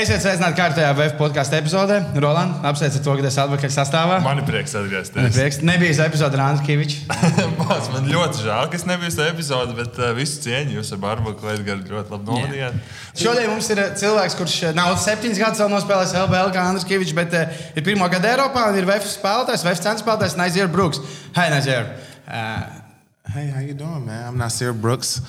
Esiet sveicināti kārtējā VF podkāstu epizodē. Roland, apsveicu to, ka esi atpakaļ sastāvā. Man ir prieks atgriezties. Prieks. Nebija epizode ar Andriu Kaviču. Man ļoti žēl, ka es nebiju tajā epizodē, bet uh, visu cieņu jūs ar Barbaku Edgars ļoti labi novadījāt. Šodien mums ir uh, cilvēks, kurš uh, nav septiņus gadus vēl nospēlējis LBL kā Andris Kavičs, bet uh, ir pirmā gada Eiropā un ir VF spēlētājs, VF centra spēlētājs Nazier Brooks. Hi, Nazier! Uh, Hey, how you doing, man? I'm Nasir Brooks.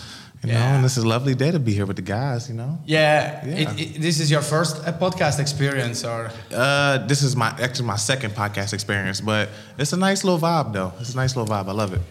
You Yeah. know, and this is a lovely day to be here with the guys. You know, yeah, Yeah. It, it, this is your first uh, podcast experience, or uh, this is my actually my second podcast experience, but it's a nice little vibe, though. It's a nice little vibe. I love it.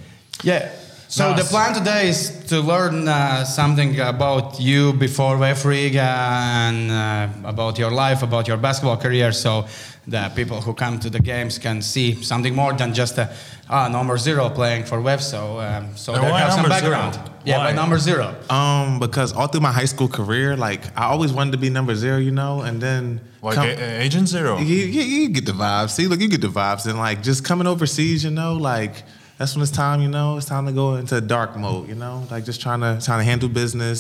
yeah. So Nice. the plan today is to learn uh, something about you before VEF Riga and uh, about your life, about your basketball career, so the people who come to the games can see something more than just a ah, number zero playing for VEF. So, um, so And they have some number zero? background. Yeah, Why? by number zero. Um, because all through my high school career, like I always wanted to be number zero, you know, and then Like come- a- Agent Zero. you, you, you get the vibes. See, look, you get the vibes, and like just coming overseas, you know, like that's when it's time, you know, it's time to go into dark mode, you know, like just trying to trying to handle business,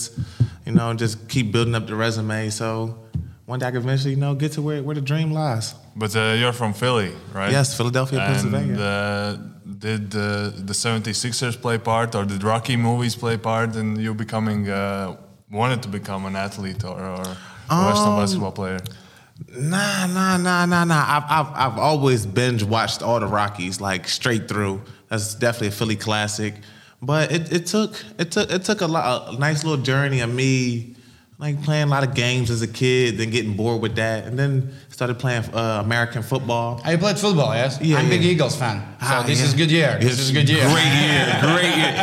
you know, just keep building up the resume. So one day I can eventually, you know, get to where where the dream lies. But uh, you're from Philly, right? Yes, Philadelphia, And Pennsylvania. uh, did uh, the 76ers play part, or did Rocky movies play part in you becoming, uh, wanted to become an athlete or, or a professional Um, basketball player? Nah, nah, nah, nah, nah. I've, I've, I've always binge watched all the Rockies, like straight through. That's definitely a Philly classic. But it, it took it took it took a lot a nice little journey of me like playing a lot of games as a kid, then getting bored with that, and then started playing uh, American football. I played football, yes? Yeah, I'm a big. Eagles fan. So Ah, this yeah. is good year. This It's is a good year. Great year, great year.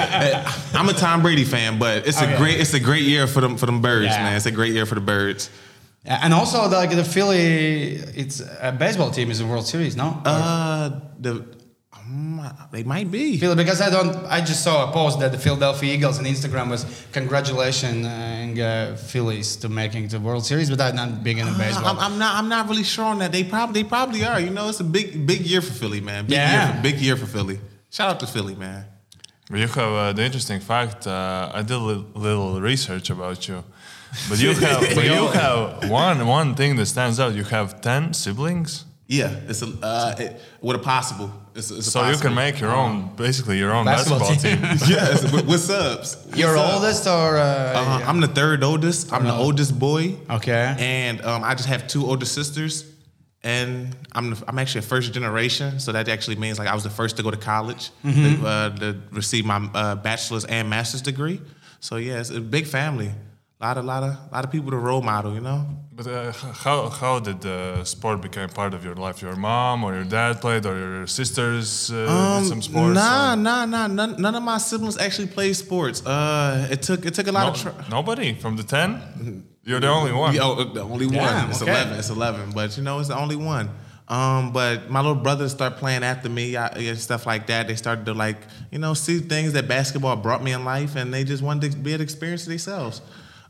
Uh, I'm a Tom Brady fan, but it's Okay. a great it's a great year for them for them birds, Yeah. man. It's a great year for the birds. And also, like the Philly, it's a baseball team is a World Series, no? Uh, the they might be. Philly, because I don't, I just saw a post that the Philadelphia Eagles on Instagram was congratulating uh, Phillies to making the World Series, but I'm not big into baseball. I'm, I'm not. I'm not really sure on that. They probably. They probably are. You know, it's a big, big year for Philly, man. Big Yeah. Year for, big year for Philly. Shout out to Philly, man. But you have uh, the interesting fact. Uh, I did a little, little research about you, but you have but you have one one thing that stands out. You have ten siblings, Yeah, it's a uh, it, with a possible. It's, it's a so you can make your own, basically your own Basketball basketball, team. team. yes, with, with subs. You're With subs. oldest or? Uh, Uh, I'm the third oldest. I'm the Oh. oldest boy. Okay. And um, I just have two older sisters, and I'm the, I'm actually a first generation. So that actually means like I was the first to go to college Mm-hmm. to, uh, to receive my uh, bachelor's and master's degree. So yeah, it's a big family. A lot of lot of lot of people to role model. You know. But uh, how how did the sport become part of your life? Your mom or your dad played, or your sisters uh, did some sports? Nah, or- nah, nah. None, none of my siblings actually played sports. Uh, it took it took a lot No- of. Tr- nobody from the ten. You're the only one. Yeah, oh, the only Damn, one. It's okay. eleven. It's eleven. But you know, it's the only one. Um, but my little brothers start playing after me I, and stuff like that. They started to like, you know, see things that basketball brought me in life, and they just wanted to be able to experience it themselves.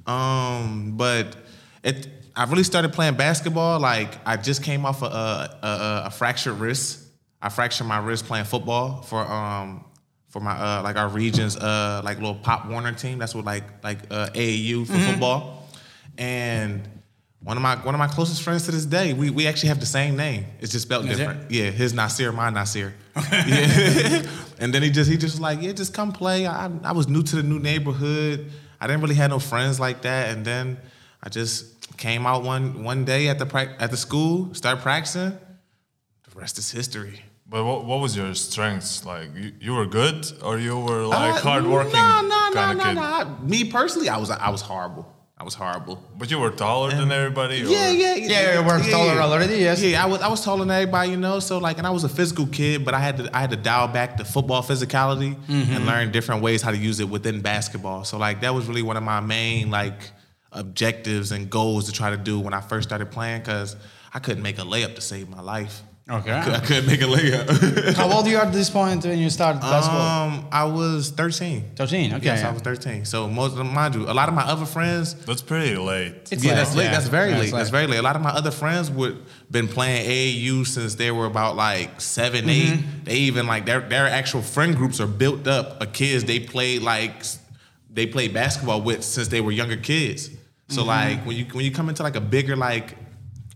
Um, but it, I really started playing basketball. Like I just came off a, a, a, a fractured wrist. I fractured my wrist playing football for um for my uh like our region's uh like little Pop Warner team. That's what like like uh, AAU for football. And one of my one of my closest friends to this day, we, we actually have the same name. It's just spelled Is it? different. Yeah, his Nasir, my Nasir. Yeah. and then he just he just was like, yeah, just come play. I I was new to the new neighborhood. I didn't really have no friends like that. And then I just came out one one day at the prac- at the school, started practicing. The rest is history. But what, what was your strengths? Like you, you were good, or you were like Uh, hardworking Nah, nah, kind nah, of kid? nah, nah. Me personally, I was I was horrible. I was horrible. But you were taller than everybody. Or? Yeah, yeah, Yeah, you were taller already, yes. Yeah, I was I was taller than everybody, you know. So like, and I was a physical kid, but I had to I had to dial back the football physicality Mm-hmm. and learn different ways how to use it within basketball. So like, that was really one of my main like objectives and goals to try to do when I first started playing, because I couldn't make a layup to save my life. Okay. I, could, I couldn't make a layup. How old you are at this point when you started basketball? um, I was 13. 13, okay. Yes, yeah. I was 13. So most of them, mind you, a lot of my other friends That's pretty late. It's yeah, late, that's late. yeah. That's very Yeah, late. it's That's very late. A lot of my other friends would been playing AAU since they were about like 7 Mm-hmm. eight. They even like their their actual friend groups are built up of kids they played like they played basketball with since they were younger kids. So like when you when you come into like a bigger like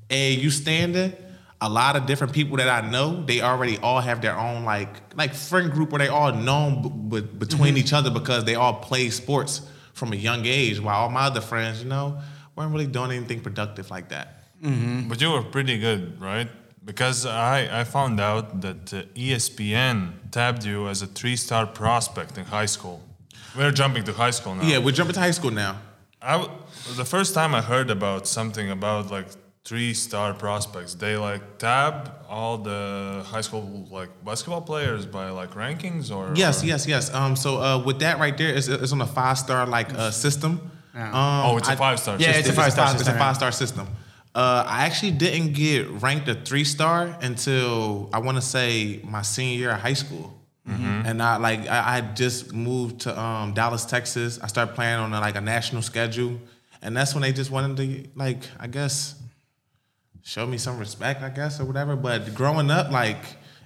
AAU standard, a lot of different people that I know, they already all have their own like like friend group where they all known b- b- between each other because they all play sports from a young age. While all my other friends, you know, weren't really doing anything productive like that. But you were pretty good, right? Because I, I found out that uh, ESPN tabbed you as a three star prospect in high school. We're jumping to high school now. Yeah, we're jumping to high school now. I w- the first time I heard about something about like three star prospects, they like tab all the high school like basketball players by like rankings or Yes, or- yes, yes. Um, so uh, with that right there, it's, it's on a five star like uh, system. Um, Oh, it's a five star. Yeah, it's a five-star It's system, a five star system. Uh, I actually didn't get ranked a three star until I want to say my senior year of high school. Mm-hmm. And I like I, I just moved to um, Dallas, Texas. I started playing on a, like a national schedule, and that's when they just wanted to like I guess show me some respect, I guess, or whatever. But growing up, like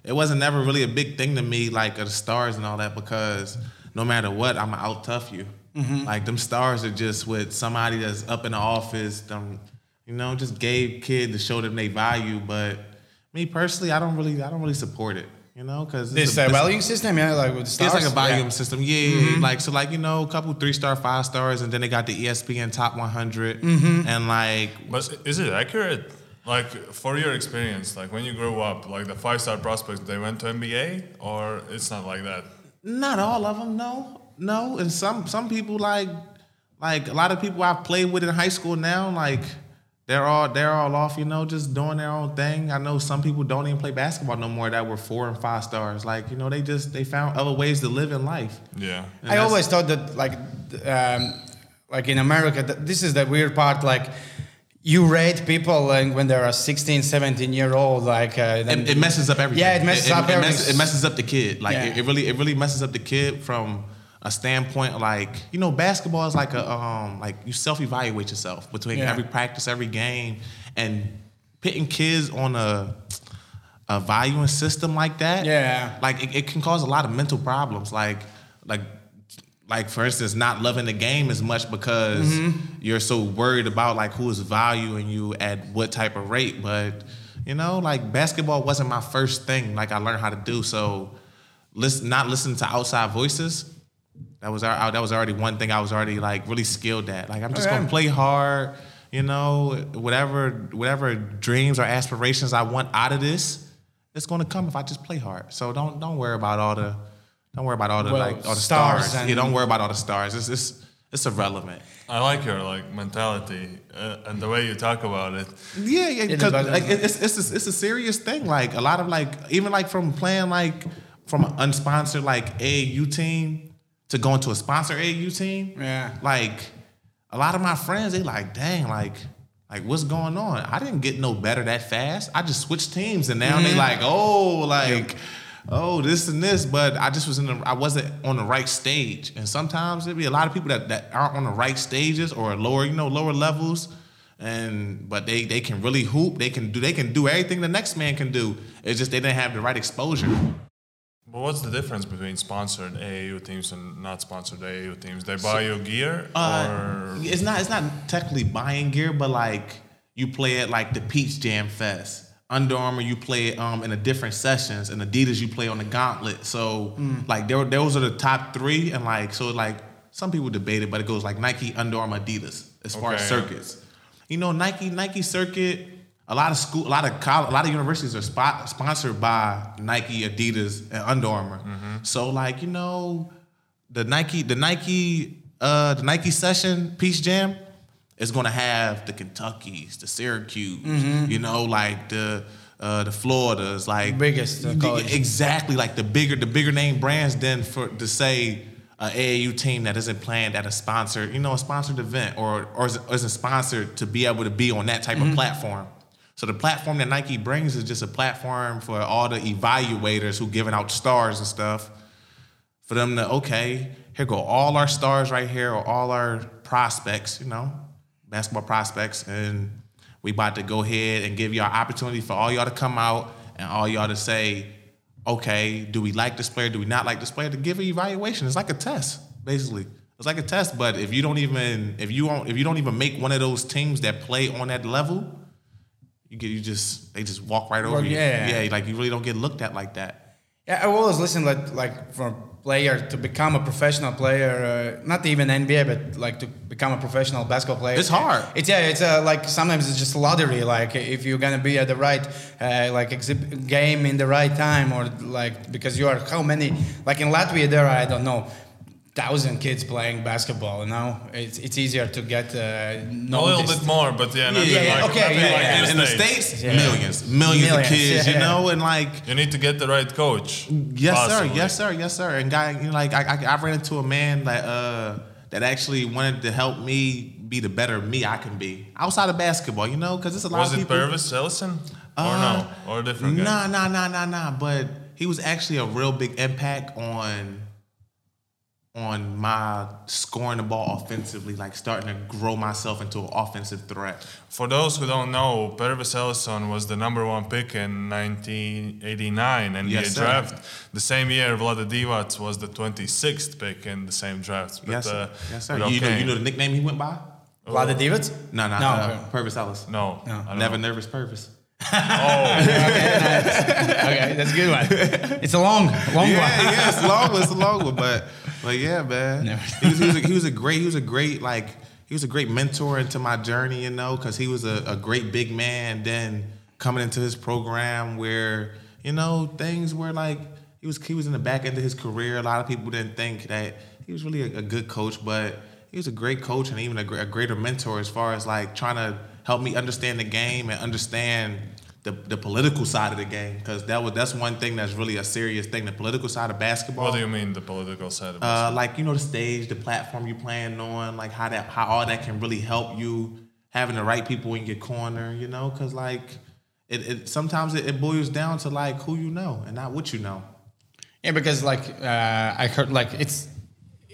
it wasn't never really a big thing to me, like the stars and all that, because no matter what, I'm out tough you. Like them stars are just with somebody that's up in the office, them, you know, just gave kid to show them they value. But me personally, I don't really, I don't really support it, you know, because This uh, valuing system, yeah, like with the stars. it's like a volume Yeah. system, yeah. Like so, like you know, a couple three star, five stars, and then they got the ESPN top 100, and like But is it accurate? Like for your experience, like when you grew up, like the five star prospects, they went to NBA, or it's not like that. Not all of them, no, no. And some some people like like a lot of people I've played with in high school now, like they're all they're all off, you know, just doing their own thing. I know some people don't even play basketball no more that were four and five stars. Like you know, they just they found other ways to live in life. Yeah. And I always thought that like um, like in America, th- this is the weird part. Like you rate people like, when they're a 16, 17 year old. Like uh, it, it messes up everything. Yeah, it messes up it, everything. messes, it messes up the kid. Like Yeah. it, it really, it really messes up the kid from a standpoint like you know, basketball is like a um like you self evaluate yourself between Yeah. every practice, every game, and pitting kids on a a valuing system like that. Yeah. like it, it can cause a lot of mental problems. Like like. Like for instance, not loving the game as much because Mm-hmm. you're so worried about like who is valuing you at what type of rate. But you know, like basketball wasn't my first thing. Like I learned how to do so. Listen, not listening to outside voices. That was our, that was already one thing I was already like really skilled at. Like I'm just Okay. gonna play hard. You know, whatever whatever dreams or aspirations I want out of this, it's gonna come if I just play hard. So don't don't worry about all the don't worry about all the Well, like all the stars stars. and- yeah, don't worry about all the stars. It's it's it's irrelevant. I like your like mentality uh, and the way you talk about it. Yeah, yeah, Yeah, because like it's it's a, it's a serious thing. Like a lot of like even like from playing like from an unsponsored like AU team to going to a sponsored AU team. Yeah. Like a lot of my friends, they like, dang, like like what's going on? I didn't get no better that fast. I just switched teams and now they like, oh, like. Oh, this and this, but I just was in the I wasn't on the right stage. And sometimes there'd be a lot of people that, that aren't on the right stages or lower, you know, lower levels and but they they can really hoop. They can do they can do everything the next man can do. It's just they didn't have the right exposure. But what's the difference between sponsored AAU teams and not sponsored AAU teams? They buy your gear, Uh, or it's not it's not technically buying gear, but like you play at like the Peach Jam Fest. Under Armour, you play um, in the different sessions, and Adidas, you play on the Gauntlet. So, like, there, were those are the top three, and like, so like, some people debate it, but it goes like Nike, Under Armour, Adidas, as far as circuits. You know, Nike, Nike circuit. A lot of school, a lot of college, a lot of universities are spot, sponsored by Nike, Adidas, and Under Armour. So, like, you know, the Nike, the Nike, uh, the Nike session Peach Jam is gonna have the Kentuckies, the Syracuse, you know, like the uh, the Floridas, like Biggest, the- exactly like the bigger the bigger name brands than for to say a AAU team that isn't planned at a sponsored, you know, a sponsored event or or isn't- isn't sponsored to be able to be on that type of platform. So the platform that Nike brings is just a platform for all the evaluators who giving out stars and stuff for them to okay, here go all our stars right here or all our prospects, you know, basketball prospects, and we about to go ahead and give y'all opportunity for all y'all to come out and all y'all to say, okay, do we like this player? Do we not like this player? To give an evaluation. It's like a test, basically. It's like a test, but if you don't even if you don't if you don't even make one of those teams that play on that level, you get you just they just walk right over Well, you. yeah. yeah, like you really don't get looked at like that. Yeah, I always listen like like a player to become a professional player, uh, not even NBA, but like to become a professional basketball player. It's hard. It's yeah, it's uh, like sometimes it's just lottery. Like if you're gonna be at the right uh, like game in the right time, or like because you are how many like in Latvia there are I don't know. Thousand kids playing basketball, you know. It's it's easier to get uh, A little bit more, but yeah, nothing yeah, yeah, like, okay, nothing yeah, like yeah. in in the the States. states, Yeah. millions, millions, Millions, of kids, yeah. you know, and like You need to get the right coach. Yes, possibly. sir. Yes, sir. Yes, sir. And guy, you know, like I, I, I ran into a man that uh that actually wanted to help me be the better me I can be outside of basketball. You know, because it's a lot Was of it people. Pervis Ellison? or Uh, no? Or a different guy? Nah, nah, nah, nah, nah. But he was actually a real big impact on on my scoring the ball offensively, like starting to grow myself into an offensive threat. For those who don't know, Pervis Ellison was the number one pick in 1989 NBA Yes, sir. draft. The same year, Vlade Divac was the 26th pick in the same draft. But, yes, sir. uh, yes, sir. but You know, you know the nickname he went by? Vlade Divac? No, no, No, uh, okay. Pervis Ellis. No, I don't Never know. nervous Pervis. Oh, okay, that's a good one. It's a long, long yeah, one. yeah, it's a long it's a long one, but but yeah, man, he was, he, was a, he was a great, he was a great like he was a great mentor into my journey, you know, because he was a, a great big man. Then coming into his program where you know things were like he was he was in the back end of his career. A lot of people didn't think that he was really a, a good coach, but he was a great coach and even a, a greater mentor as far as like trying to help me understand the game and understand the, the political side of the game because that was that's one thing that's really a serious thing the political side of basketball What do you mean, the political side of it? uh, like you know the stage the platform you're playing on like how that how all that can really help you having the right people in your corner you know because like it, it sometimes it, it boils down to like who you know and not what you know Yeah, because like uh, I heard, like it's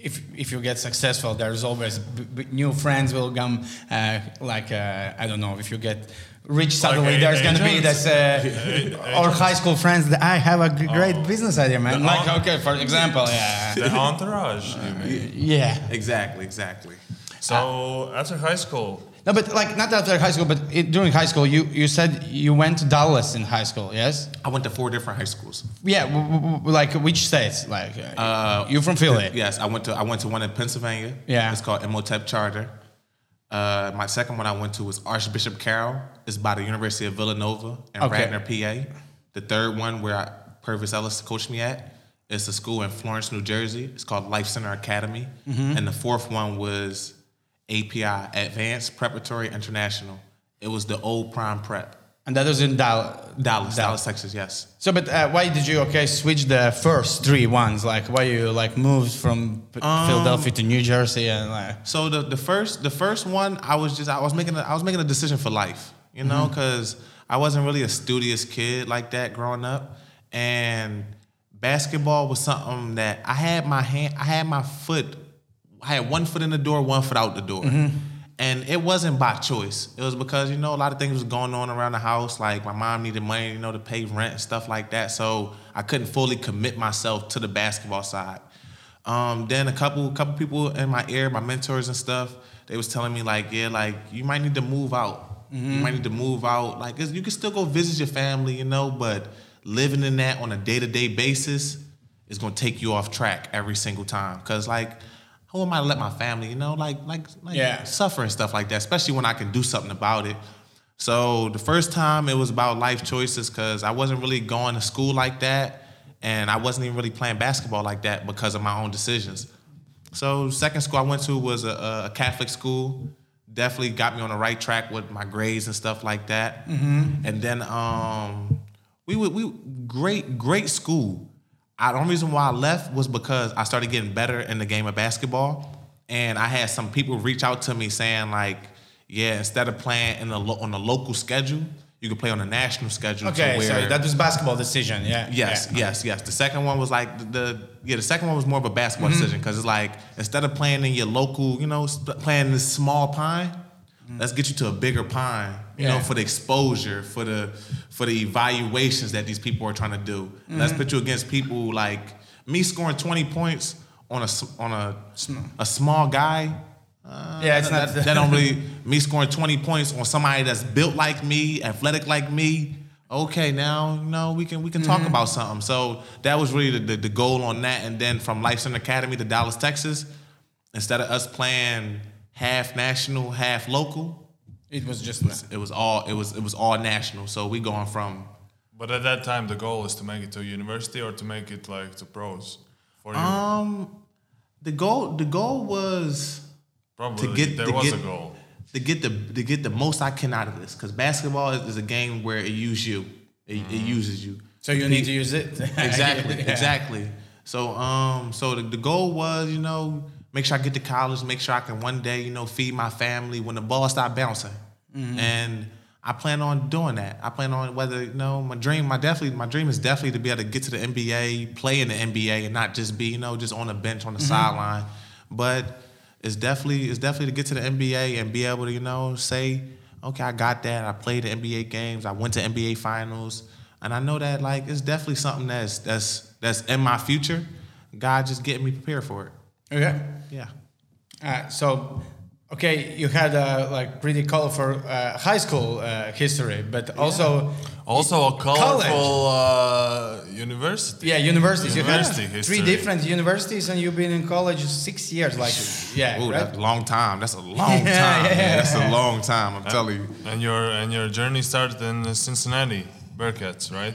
if if you get successful, there's always b- b- new friends will come. Uh, like uh, I don't know if you get rich suddenly, a- there's gonna be this uh, or high school friends that I have a great business idea, man. The Like okay, for example, yeah, the entourage, you mean? yeah. exactly exactly So after high school, No, but like not after high school, but it, during high school, you you said you went to Dallas in high school, yes? i went to four different high schools Yeah, w- w- w- like which states? Like uh, Uh, you from Philly? yes i went to i went to one in pennsylvania Yeah. it's called Imhotep charter uh, my second one I went to was Archbishop Carroll. It's by the University of Villanova in Okay. Radnor, PA. The third one, where I, Pervis Ellis coached me at, is a school in Florence, New Jersey. It's called Life Center Academy. Mm-hmm. And the fourth one was API, Advanced Preparatory International. It was the old Prime Prep. And that was in Dal- Dallas, Dallas, Texas, yes. So, but uh, why did you okay switch the first three ones? Like, why you like moved from Um, Philadelphia to New Jersey and like? So the, the first the first one I was just I was making a, I was making a decision for life, you know, because I wasn't really a studious kid like that growing up, and basketball was something that I had my hand I had my foot I had one foot in the door, one foot out the door. And it wasn't by choice. It was because, you know, a lot of things was going on around the house. Like my mom needed money, you know, to pay rent and stuff like that. So I couldn't fully commit myself to the basketball side. Um, then a couple couple people in my ear, my mentors and stuff, they was telling me like, yeah, like you might need to move out. You might need to move out. Like you can still go visit your family, you know, but living in that on a day to day basis is gonna take you off track every single time. Cause like, who am I to let my family, you know, like like like Yeah. suffer and stuff like that, especially when I can do something about it. So the first time it was about life choices because I wasn't really going to school like that, and I wasn't even really playing basketball like that because of my own decisions. So second school I went to was a, a Catholic school. Definitely got me on the right track with my grades and stuff like that. And then um, we would we great great school. I, the only reason why I left was because I started getting better in the game of basketball, and I had some people reach out to me saying like, yeah, instead of playing in the lo- on the local schedule, you could play on the national schedule. Okay, so that was basketball decision. Yeah. Yes, yeah. yes, yes. The second one was like the, the yeah. The second one was more of a basketball Mm-hmm. decision because it's like instead of playing in your local, you know, playing this small pine, let's get you to a bigger pine. You know, Mm. For the exposure, for the for the evaluations that these people are trying to do. Mm-hmm. Let's put you against people like me scoring twenty points on a on a a small guy. Uh, Yeah, it's that, not- that that don't really me scoring 20 points on somebody that's built like me, athletic like me. Okay, now you know we can we can talk about something. So that was really the, the, the goal on that. And then from Life Center Academy to Dallas, Texas, instead of us playing half national, half local, It was just it was all it was it was all national. So we going from But at that time, the goal is to make it to university or to make it like to pros for you. um the goal the goal was Probably to get there to was get, a goal. to get the to get the most I can out of this because basketball is, is a game where it uses you it, it uses you so you need to use it. exactly Yeah. exactly so um so the, the goal was you know make sure I get to college make sure I can one day you know feed my family when the ball stop bouncing. Mm-hmm. and I plan on doing that. I plan on whether you know my dream my definitely my dream is definitely to be able to get to the NBA play in the NBA and not just be you know just on the bench on the Mm-hmm. sideline. But it's definitely it's definitely to get to the NBA and be able to you know say okay I got that. I played the NBA games. I went to NBA finals. And I know that like it's definitely something that's that's that's in my future. God just getting me prepared for it Okay. yeah Uh, so, okay, you had a like pretty colorful uh, high school uh, history, but also Also a colorful uh, university. yeah, universities. University you had history. three different universities, and you've been in college six years. Like, yeah, Ooh, right? that's a long time that's a long time Yeah, yeah, man. that's a long time I'm telling you And your and your journey started in Cincinnati Bearcats, right?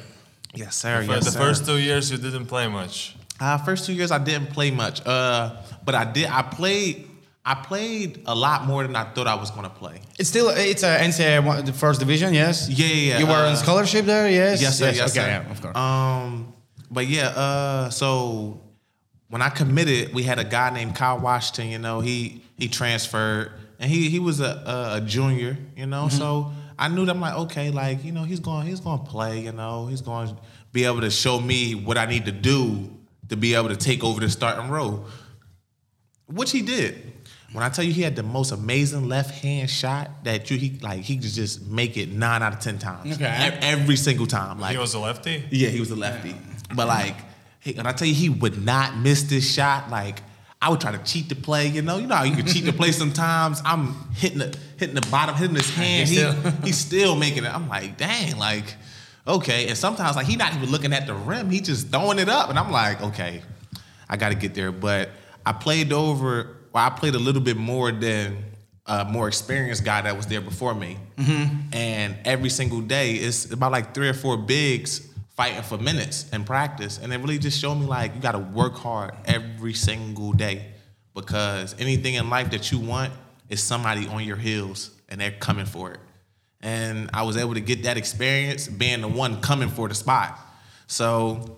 yes sir For yes the sir. first two years, you didn't play much. Uh, first two years I didn't play much, uh, but I did. I played. I played a lot more than I thought I was gonna play. It's still it's a NCAA one, the first division, yes. Yeah, yeah, yeah. You were on Uh, scholarship there, yes. Yes, sir. Yes, okay, sir. yeah, of course. Um, but yeah. Uh, so when I committed, we had a guy named Kyle Washington. You know, he he transferred, and he he was a a, a junior. You know, so I knew that I'm like, okay, like you know, he's going he's going to play. You know, he's going to be able to show me what I need to do to be able to take over the starting role, which he did. When I tell you he had the most amazing left hand shot that you he like he could just make it nine out of ten times. Okay. Ev- every single time. Like he was a lefty. yeah, he was a lefty. But like, he, and I tell you, he would not miss this shot. Like, I would try to cheat the play. You know, you know how you can cheat the play sometimes. I'm hitting the hitting the bottom, hitting his hand. He's He, he's still making it. I'm like, dang, like, okay. And sometimes like he not even looking at the rim. He just throwing it up, and I'm like, okay, I got to get there. But I played over. Well, I played a little bit more than a more experienced guy that was there before me. Mm-hmm. And every single day, it's about like three or four bigs fighting for minutes in practice. And it really just showed me like you got to work hard every single day because anything in life that you want is somebody on your heels and they're coming for it. And I was able to get that experience being the one coming for the spot. So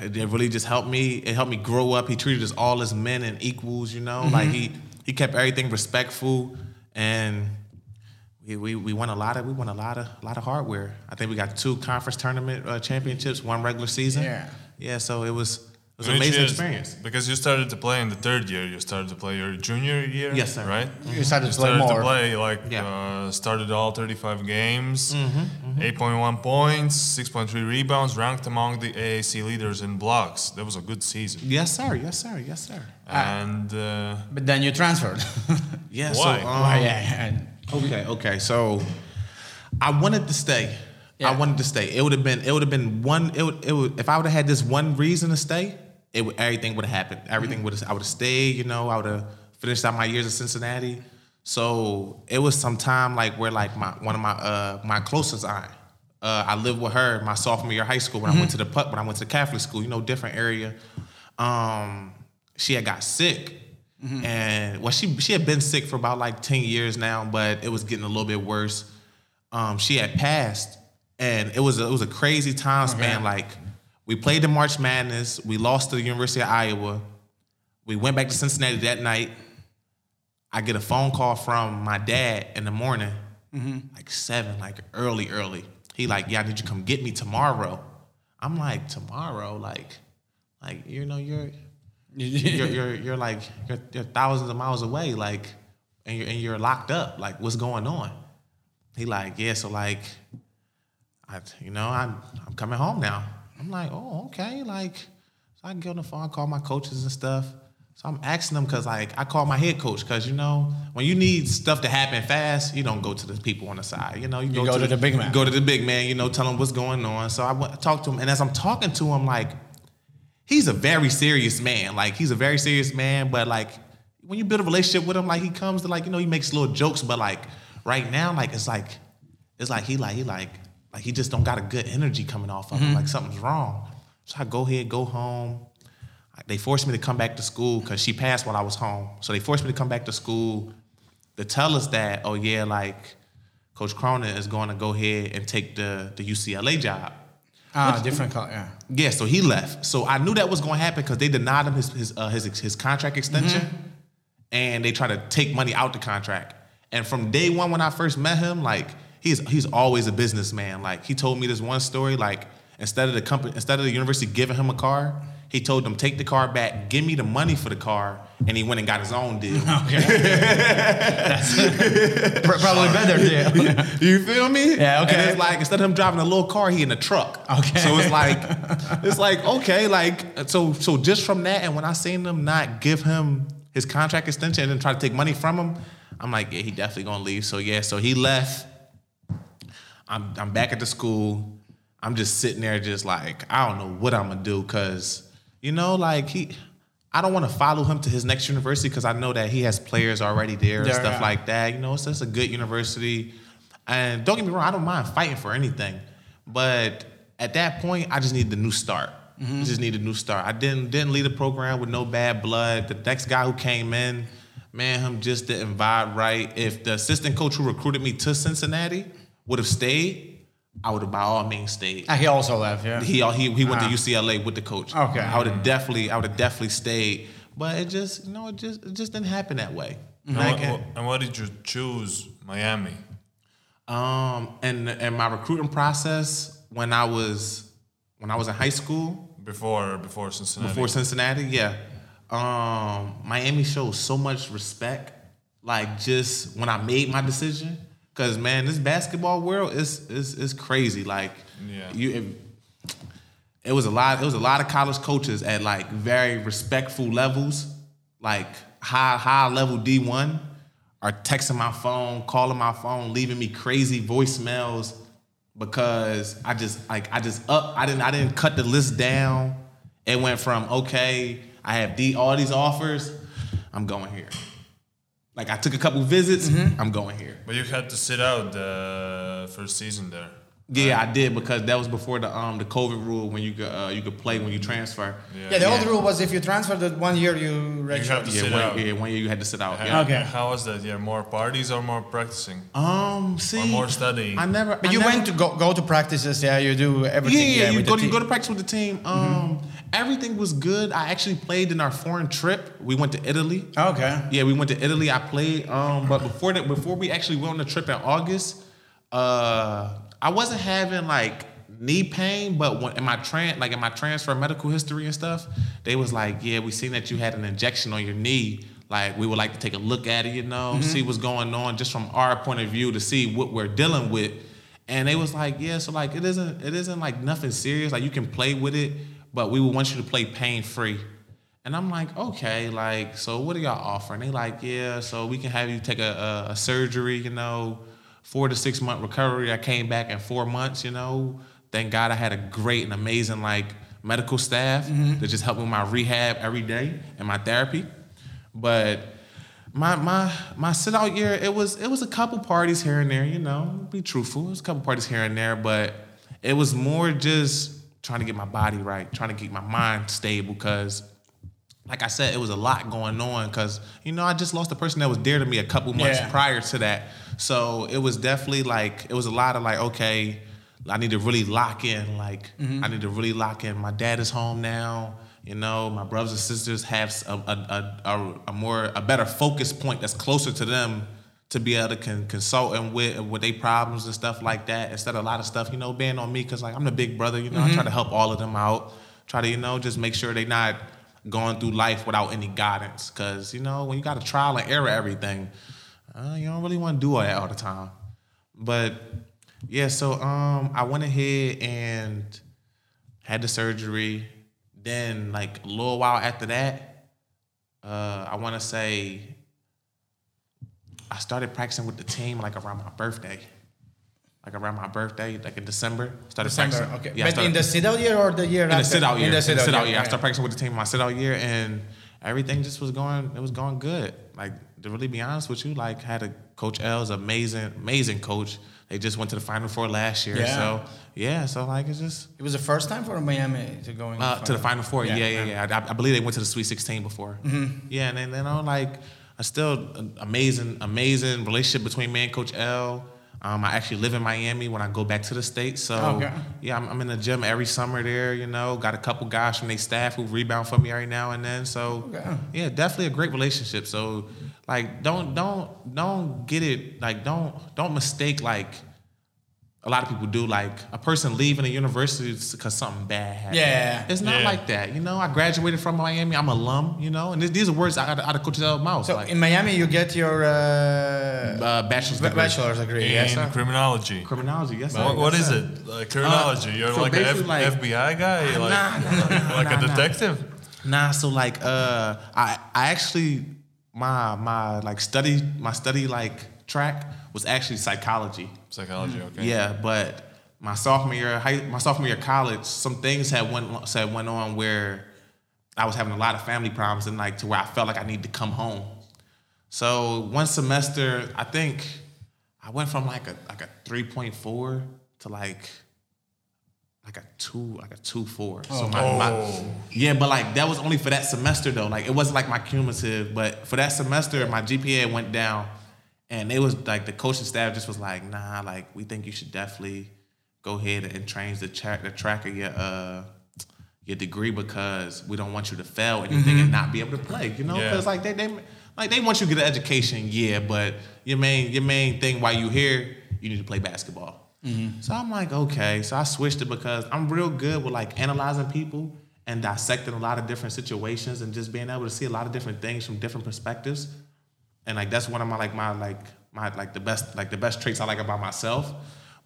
it really just helped me. It helped me grow up. He treated us all as men and equals, you know. Like he he kept everything respectful, and we, we we won a lot of we won a lot of a lot of hardware. I think we got two conference tournament uh, championships, one regular season. Yeah. yeah. So it was was an Which amazing years- experience. Because you started to play in the third year. You started to play your junior year. Yes, sir. Right. You started to play started more. to play like Yeah. uh, started all 35 games, Mm-hmm, 8.1 points, 6.3 rebounds, ranked among the AAC leaders in blocks. That was a good season. Yes, sir. Yes, sir. Yes, sir. And uh, But then you transferred. Yeah. Why? So, Why, um, yeah, Okay, okay. So I wanted to stay. Yeah. I wanted to stay. It would have been. It would have been one. It would. It would. If I would have had this one reason to stay, it. Everything would have happened. Everything would. have I would have stayed. You know. I would have finished out my years in Cincinnati. So it was some time like where like my one of my uh my closest aunt. Uh, I lived with her my sophomore year of high school when I went to the put when I went to Catholic school. You know, different area. Um, she had got sick, and well, she she had been sick for about like ten years now, but it was getting a little bit worse. Um, she had passed, and it was a, it was a crazy time span. Like we played the March Madness, we lost to the University of Iowa. We went back to Cincinnati that night. I get a phone call from my dad in the morning, mm-hmm. like seven, like early, early. He like, yeah, I need you to come get me tomorrow. I'm like, tomorrow, like, like you know, you're you're you're you're like you're, you're thousands of miles away, like, and you're and you're locked up. Like, what's going on? He like, yeah, so like, I you know, I'm I'm coming home now. I'm like, oh, okay, like, so I get on the phone, call my coaches and stuff. So I'm asking them because like I call my head coach because you know when you need stuff to happen fast, you don't go to the people on the side. You know you, go to the big man. Go to the big man. You know, tell him what's going on. So I went, talked to him, and as I'm talking to him, like he's a very serious man. Like he's a very serious man, but like when you build a relationship with him, like he comes to like you know he makes little jokes, but like right now, like it's like it's like he like he like like he just don't got a good energy coming off of him. Like something's wrong. So I go ahead, go home. They forced me to come back to school because she passed while I was home. So they forced me to come back to school to tell us that, oh yeah, like Coach Cronin is going to go ahead and take the the UCLA job. Ah, different color. Yeah. Yeah, so he left. So I knew that was going to happen because they denied him his his uh, his, his contract extension, and they tried to take money out the contract. And from day one, when I first met him, like he's he's always a businessman. Like he told me this one story. Like instead of the company, instead of the university giving him a car, he told them take the car back, give me the money for the car, and he went and got his own deal. Pr- Probably better deal. You feel me? Yeah, okay. And it's like instead of him driving a little car, he in a truck. Okay. So it's like, it's like okay, like so so just from that, and when I seen them not give him his contract extension and then try to take money from him, I'm like, yeah, he definitely gonna leave. So yeah, so he left. I'm I'm back at the school. I'm just sitting there, just like I don't know what I'm gonna do, cause you know, like he. I don't want to follow him to his next university because I know that he has players already there and stuff yeah. like that. You know, it's just a good university. And don't get me wrong, I don't mind fighting for anything. But at that point, I just needed a new start. Mm-hmm. I just needed a new start. I didn't didn't lead the program with no bad blood. The next guy who came in, man, him just didn't vibe right. If the assistant coach who recruited me to Cincinnati would have stayed, I would have by all means stayed. Ah, he also left. Yeah. He he he went Ah. to UCLA with the coach. Okay. I would have definitely I would have definitely stayed. But it just you know it just it just didn't happen that way. And, Like, what, and why did you choose Miami? Um, and and my recruiting process when I was when I was in high school Before before Cincinnati. before Cincinnati, yeah. Um, Miami shows so much respect. Like just when I made my decision, because man, this basketball world is is is crazy. Like Yeah. you. It, it was a lot. It was a lot of college coaches at like very respectful levels, like high high level D one, are texting my phone, calling my phone, leaving me crazy voicemails because I just like I just up. I didn't I didn't cut the list down. It went from okay, I have the, all these offers, I'm going here. Like I took a couple visits, I'm going here. But you had to sit out the first season there. Yeah, I did because that was before the um the COVID rule when you could uh, you could play when you transfer. Yeah, the old rule was if you transferred that one year, you You have to Yeah, sit one, out. yeah, one year you had to sit out. How- Yeah. Okay. How was that? Yeah, more parties or more practicing? Um, see, Or more studying? I never. But I you never- went to go, go to practices. Yeah, you do Yeah, everything. yeah, you with go the to, you go to practice with the team. Um, everything was good. I actually played in our foreign trip. We went to Italy. Okay. Yeah, we went to Italy. I played. Um, but before that, before we actually went on the trip in August, uh, I wasn't having like knee pain, but when in my tran like in my transfer medical history and stuff, they was like, yeah, we seen that you had an injection on your knee. Like we would like to take a look at it, you know, see what's going on, just from our point of view to see what we're dealing with. And they was like, yeah, so like it isn't it isn't like nothing serious. Like you can play with it, but we would want you to play pain free. And I'm like, okay, like, so what are y'all offering? They like, yeah, so we can have you take a, a, a surgery, you know, four to six month recovery. I came back in four months, you know. Thank God I had a great and amazing like medical staff mm-hmm. that just helped with my rehab every day and my therapy. But my my my sit out year, it was it was a couple parties here and there, you know, be truthful. It was a couple parties here and there, but it was more just trying to get my body right, trying to keep my mind stable because like I said, it was a lot going on because you know I just lost a person that was dear to me a couple months Yeah. prior to that. So it was definitely like it was a lot of like okay, I need to really lock in. Like mm-hmm. I need to really lock in. My dad is home now. You know, my brothers and sisters have a a a more a better focus point that's closer to them to be able to con- consult and with with their problems and stuff like that instead of a lot of stuff you know being on me because like I'm the big brother. You know, I try to help all of them out. Try to you know just make sure they're not going through life without any guidance. Cause you know when you got to trial and error everything, uh, you don't really want to do all that all the time. But yeah, so um, I went ahead and had the surgery. Then like a little while after that, uh, I want to say I started practicing with the team like around my birthday. Like around my birthday, like in December, started December, practicing. okay. Yeah, but in started- the sit out year or the year in the after? sit out year. In the sit out year. year. I started practicing with the team in my sit out year, and everything just was going. It was going good. Like to really be honest with you, like had a coach L's amazing, amazing coach. They just went to the final four last year. Yeah. So yeah, so like it's just It was the first time for Miami to go in uh, to the final four. Yeah, yeah, yeah. yeah. I, I believe they went to the Sweet 16 before. Mm-hmm. Yeah, and then you know, like, I still amazing, amazing relationship between me and Coach L. Um, I actually live in Miami when I go back to the states. So Okay. yeah, I'm, I'm in the gym every summer there. You know, got a couple guys from their staff who rebound for me every now and then. So Okay. yeah, definitely a great relationship. So like, don't don't don't get it like don't don't mistake like. A lot of people do like a person leaving a university because something bad happened. Yeah. It's not Yeah. like that. You know, I graduated from Miami. I'm a alum, you know, and this, these are words out of, out of Coach mouth. So like, in Miami, you get your uh, uh, bachelor's ba- degree. bachelor's degree. in Yes, sir. criminology. Criminology, yes, sir. What, what yes, is it? Like criminology? You're so like an F- like- FBI guy? Like, Nah, nah, nah, like nah, a nah. detective? Nah, so like uh I I actually my my like study my study like track was actually psychology. Psychology, mm. okay. Yeah, but my sophomore year, high, my sophomore year of college, some things had went had went on where I was having a lot of family problems and like to where I felt like I needed to come home. So one semester, I think I went from like a like a three point four to like like a two like a two four. So oh. my, my Oh. yeah, but like that was only for that semester though. Like it wasn't like my cumulative, but for that semester, my GPA went down, and it was like the coaching staff just was like, nah, like we think you should definitely go ahead and change the track the track of your uh your degree because we don't want you to fail anything and not be able to play. You know, Yeah. because like they they like they want you to get an education, yeah, but your main your main thing while you here, you need to play basketball. So I'm like, okay. So I switched it because I'm real good with like analyzing people and dissecting a lot of different situations and just being able to see a lot of different things from different perspectives. And like that's one of my like my like my like the best like the best traits I like about myself.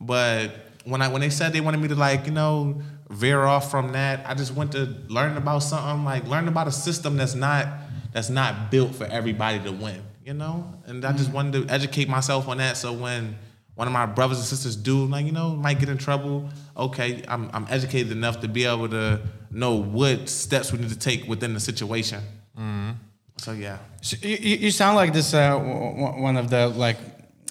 But when I when they said they wanted me to like, you know, veer off from that, I just went to learn about something, like learn about a system that's not that's not built for everybody to win, you know? And I just mm-hmm. wanted to educate myself on that so when one of my brothers and sisters do, like, you know, might get in trouble, okay, I'm, I'm educated enough to be able to know what steps we need to take within the situation. Mm-hmm. So, yeah. So you, you sound like this uh, one of the like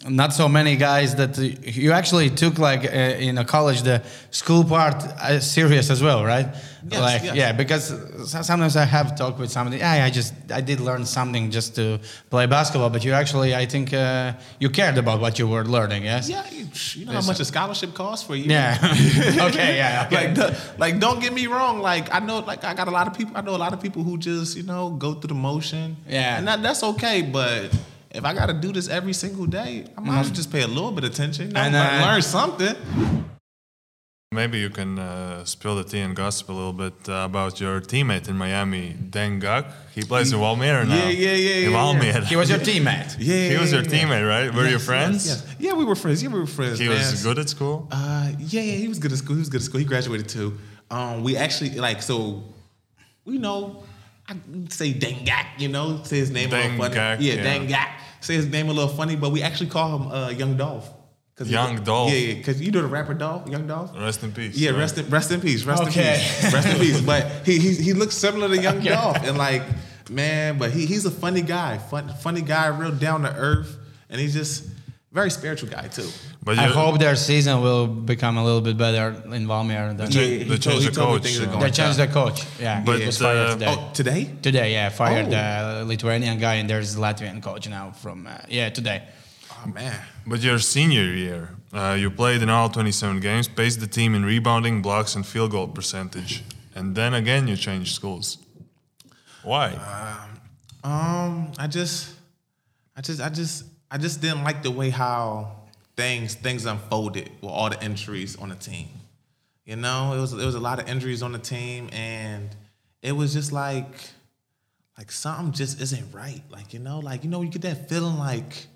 not so many guys that you actually took like uh, in a college the school part uh, serious as well, right? Yes, like yes. yeah, because sometimes I have talked with somebody. Yeah, I just I did learn something just to play basketball, but you actually I think uh, you cared about what you were learning. Yes. Yeah, you, you know how much a scholarship costs for you. Yeah. okay. Yeah. Okay. Like, the- like, don't get me wrong. Like, I know, like, I got a lot of people. I know a lot of people who just, you know, go through the motion. Yeah. and that, that's okay. But if I got to do this every single day, I might as well just pay a little bit of attention. You know, And, learn- learn something. Maybe you can uh, spill the tea and gossip a little bit uh, about your teammate in Miami, Deng Gak. He plays in Valmiera now. Yeah, yeah, yeah, In yeah, Valmiera. he was your teammate. Yeah, He was your yeah, teammate, right? Were you friends? Yes, yes. Yeah, we were friends. Yeah, we were friends. He man. was good at school. Uh, yeah, yeah, he was good at school. He was good at school. He graduated too. Um, we actually like so, we know. I say Dangak, you know, say his name a little funny. Dangak, yeah, yeah. Dangak. Say his name a little funny, but we actually call him uh, Young Dolph. 'Cause he- Young Dolph. Yeah, yeah, because you know the rapper Dolph, Young Dolph. Rest in peace. Yeah, right? rest in rest in peace. Rest Okay. in peace. Rest in peace. But he he he looks similar to Young Dolph, and like man, but he he's a funny guy, fun, funny guy, real down to earth, and he's just very spiritual guy too. But I hope their season will become a little bit better in Valmier. Than Yeah. he they told- changed the me coach, things are going They changed the coach. Yeah, But, he was fired uh, today. Oh, today? Today, yeah, fired Oh. the Lithuanian guy, and there's Latvian coach now from uh, yeah today. Oh man. but your senior year, uh, you played in all 27 games, paced the team in rebounding, blocks, and field goal percentage. And then again, you changed schools. Why? Um, I just, I just, I just, I just didn't like the way how things things unfolded with all the injuries on the team. You know, it was it was a lot of injuries on the team, and it was just like, like something just isn't right. Like you know, like you know, you get that feeling like,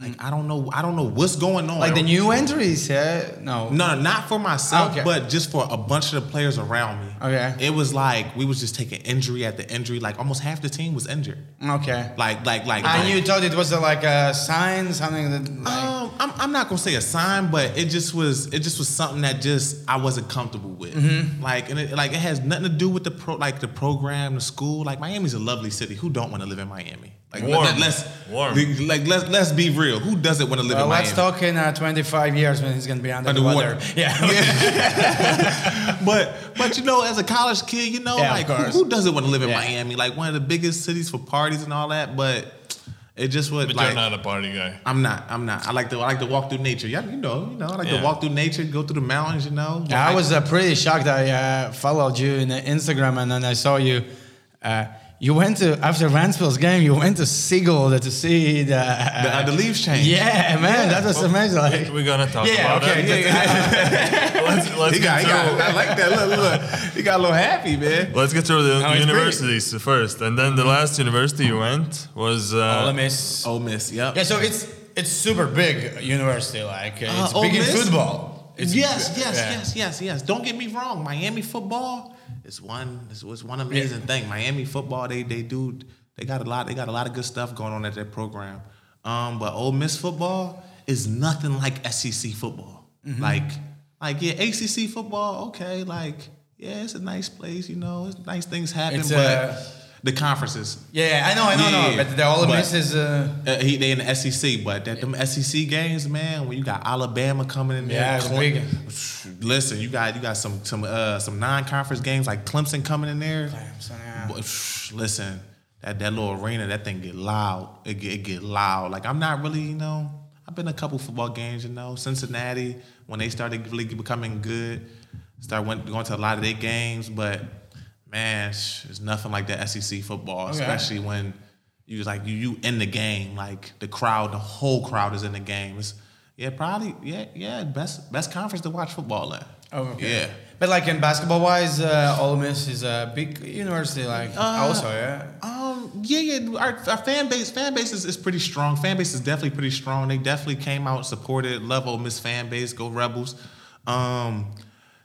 Like I don't know, I don't know what's going on. Like the new entries, yeah? No. No, no, not for myself, Okay. but just for a bunch of the players around me. Okay. It was like we was just taking injury at the injury. Like almost half the team was injured. Okay. Like, like, like. And like- you thought it was uh, like a sign, something that. Like, Um, I'm, I'm not gonna say a sign, but it just was it just was something that just I wasn't comfortable with. Mm-hmm. Like and it like it has nothing to do with the pro like the program, the school. Like Miami's a lovely city. Who don't want to live in Miami? Like Warm. Let, us Warm. Like let's let's be real. Who doesn't want to live well, in let's Miami? talk in uh, 25 years when he's gonna be under, the Underwater. water. Yeah. but but you know, as a college kid, you know, Yeah, like who, who doesn't want to live in Yeah. Miami? Like one of the biggest cities for parties and all that. But it just was But like you're not a party guy. I'm not. I'm not. I like to. I like to walk through nature. Yeah, you know. You know. I like Yeah. to walk through nature, go through the mountains. You know. Yeah, I was uh, pretty shocked. I uh, followed you in uh, Instagram and then I saw you. Uh, you went to after Ransville's game. You went to Sigulda to see the uh, The, uh, the leaves change. Yeah, man, that was amazing. Like, We're gonna talk yeah, about okay. it. but- let's let's He get got, he got, I like that. Look, look, he got a little happy, man. Let's get through the No, it's universities first, and then the last university you went was uh, Ole Miss. Ole Miss, yep. Yeah, so it's it's super big university. Like uh, it's Uh, big Ole in football. It's yes, yes, yeah. yes, yes, yes. Don't get me wrong. Miami football is one is was one amazing thing. Miami football, they they do they got a lot they got a lot of good stuff going on at their program. Um, but Ole Miss football is nothing like SEC football. Mm-hmm. Like like yeah, ACC football, okay, like yeah, it's a nice place, you know, it's nice things happen, It's, but uh, the conferences. Yeah, I know, I know, Yeah, no, but the Ole but- is. Uh, Uh, he they in the SEC, but that them SEC games, man, when you got Alabama coming in there, Yeah, it's Cle- big. Listen, you got you got some some uh, some non-conference games like Clemson coming in there. Clemson, yeah. But, listen, that that little arena, that thing get loud. It get, it get loud. Like I'm not really, you know, I've been to a couple football games, you know, Cincinnati when they started really becoming good. Start went going to a lot of their games, but man, sh- it's nothing like the SEC football, Okay. especially when you like you you in the game, like the crowd, the whole crowd is in the game. It's, yeah, probably yeah yeah best best conference to watch football in. Oh, okay. Yeah. But like in basketball wise, uh, Ole Miss is a big university. Like Uh, also, yeah. Um, yeah, yeah. Our, our fan base, fan base is, is pretty strong. Fan base is definitely pretty strong. They definitely came out, supported, love Ole Miss fan base, go Rebels. Um,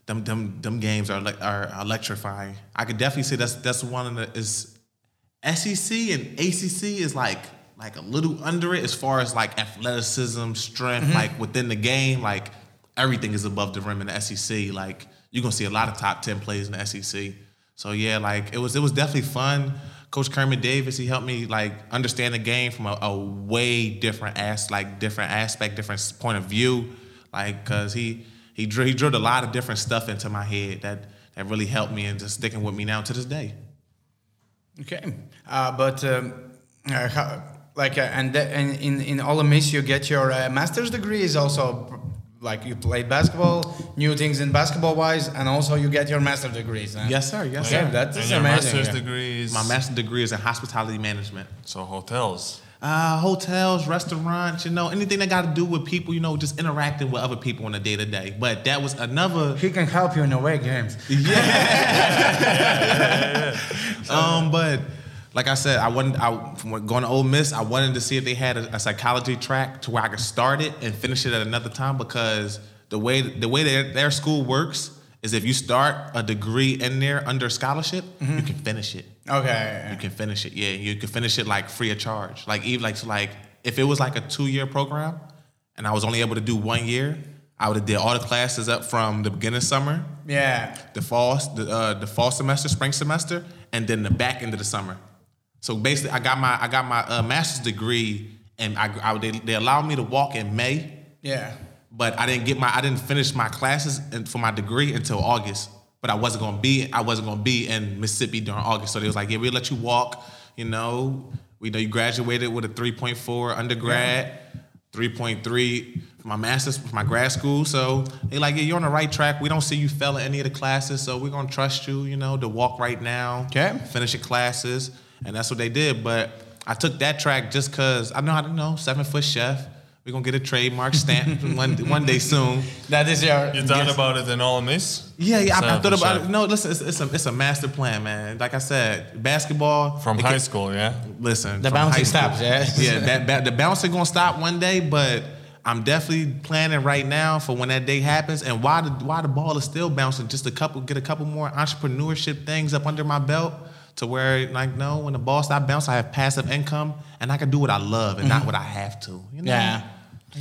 them, them, them games are are electrifying. I could definitely say that's that's one of the is SEC and ACC is like like a little under it as far as like athleticism, strength, mm-hmm. like within the game, like everything is above the rim in the SEC. Like you're gonna see a lot of top ten plays in the SEC. So yeah, like it was it was definitely fun. Coach Kermit Davis, he helped me like understand the game from a, a way different as like different aspect, different point of view. Like cause he he drew, he drilled a lot of different stuff into my head that that really helped me and just sticking with me now to this day. Okay, uh, but um, uh, how, like, uh, and, the, and in in Ole Miss, you get your uh, master's degree is also like you played basketball, new things in basketball wise, and also you get your master's degrees. huh? Yes, sir. Yes, Okay, sir. that's and amazing. master's yeah. degrees. My master's degree is in hospitality management. So hotels. Uh, hotels, restaurants, you know, anything that got to do with people, you know, just interacting with other people on a day to day. But that was another He can help you in away games. Yeah. Um, but like I said, I wasn't. I from going to Ole Miss. I wanted to see if they had a, a psychology track to where I could start it and finish it at another time because the way the way their, their school works is if you start a degree in there under scholarship, you can finish it. Okay. You can finish it. Yeah, you can finish it like free of charge. Like even like so like if it was like a two year program, and I was only able to do one year, I would have did all the classes up from the beginning of summer Yeah. the fall, the, uh, the fall semester, spring semester, and then the back end of the summer. So basically, I got my I got my uh, master's degree, and I, I they, they allowed me to walk in May, Yeah. But I didn't get my I didn't finish my classes in- for my degree until August. But I wasn't gonna be I wasn't gonna be in Mississippi during August, so they was like, yeah, we'll let you walk. You know, we know you graduated with a 3.4 undergrad. 3.3 for my master's for my grad school. So they like, yeah, you're on the right track. We don't see you failing any of the classes, so we're gonna trust you, you know, to walk right now. Okay. Finish your classes. And that's what they did. But I took that track just cause I know how to know, seven foot chef, We're gonna get a trademark stamp one one day soon. That is your. You thought about it in Ole Miss? Yeah, yeah. I, I thought about Chef. it. No, listen, it's, it's a it's a master plan, man. Like I said, basketball From high can- school, yeah? Listen, The from high bouncing school. stops, yeah? yeah. That, that the bouncing gonna stop one day, but I'm definitely planning right now for when that day happens. And why the why the ball is still bouncing, just a couple, get a couple more entrepreneurship things up under my belt to where, like, no, when the ball stop bouncing, I have passive income and I can do what I love and not mm-hmm. what I have to. You know? Yeah.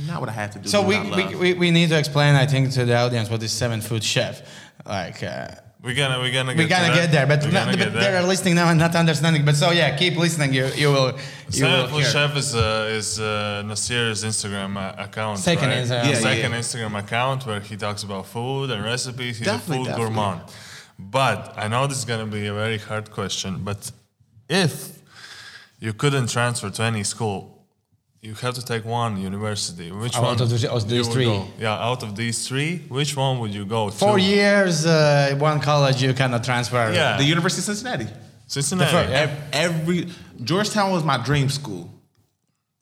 Not what I have to do. So we, we, we, we need to explain, I think, to the audience what is seven foot chef. Like, uh, We're gonna we're gonna we're get gonna to get there, but, not, but get they are listening now and not understanding. But so yeah, keep listening. You you will you will Seven Foot hear. Chef is uh, is uh, Nysier's Instagram uh, account. Second right? Instagram. Yeah, second yeah. Instagram account where he talks about food and recipes. He's Definitely, a food definitely. gourmand. But I know this is gonna be a very hard question. But if you couldn't transfer to any school, you have to take one university. Which Out one? of the- of you these would three. go? Yeah, out of these three, which one would you go Four to? years, uh, one college, you cannot transfer. Yeah. the University of Cincinnati. Cincinnati. The fir- yeah. Ev- Every Georgetown was my dream school.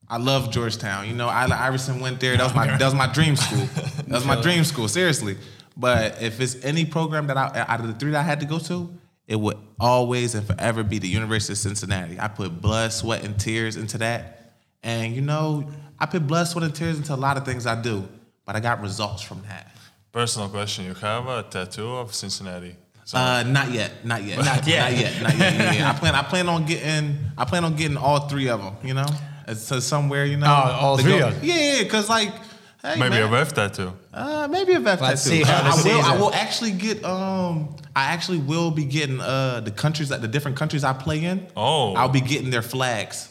I love Georgetown. You know, Allen Iverson went there. That was my that was my dream school. That was my dream school. Seriously. But if it's any program that I out of the three that I had to go to, it would always and forever be the University of Cincinnati. I put blood, sweat, and tears into that. And you know, I put blood, sweat, and tears into a lot of things I do, but I got results from that. Personal question: You have a tattoo of Cincinnati? So Uh, not yet, not yet, Not yet. not yet, not yet. Yeah, yeah. I plan, I plan on getting, I plan on getting all three of them. You know, It's, so somewhere, you know. Oh, all three go- of them? Yeah, yeah, because like, hey, maybe man, a web tattoo. Uh, maybe a vest Let's tattoo. see how Uh, the I will. I will actually get. Um, I actually will be getting uh the countries that the different countries I play in. Oh. I'll be getting their flags.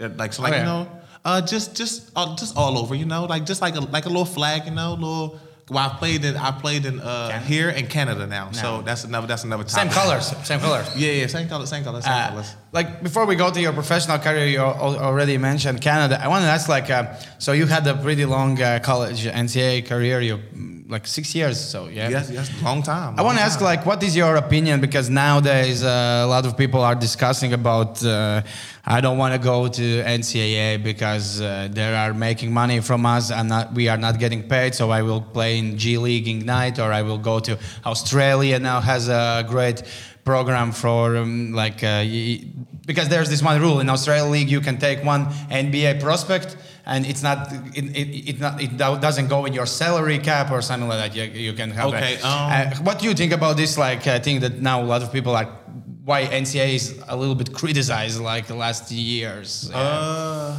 They're like so, like Okay. you know, uh, just just uh, just all over, you know, like just like a like a little flag, you know, little. Well, I played in I played in uh here in Canada now, so that's another that's another time. Same colors, same colors. Yeah, yeah, same color, same color, same Uh, colors. like before we go to your professional career, you already mentioned Canada. I want to ask, like, uh, so you had a pretty long uh, college NCAA career, you like six years. So yeah. Yes, yes, long time. I want to ask, like, what is your opinion? Because nowadays uh, a lot of people are discussing about. Uh, I don't want to go to NCAA because uh, they are making money from us, and not, we are not getting paid. So I will play in G League Ignite, or I will go to Australia. Now has a great program for um, like uh, because there's this one rule in Australia League you can take one NBA prospect and it's not it, it, it not it doesn't go in your salary cap or something like that you, you can have a- Okay, um, uh, what do you think about this like I think that now a lot of people are why NCAA is a little bit criticized like the last years Uh,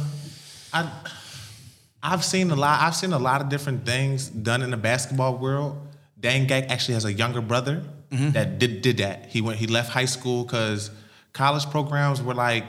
I I've seen a lot. I've seen a lot of different things done in the basketball world. Deng Gak actually has a younger brother that did did that. He went. He left high school because college programs were like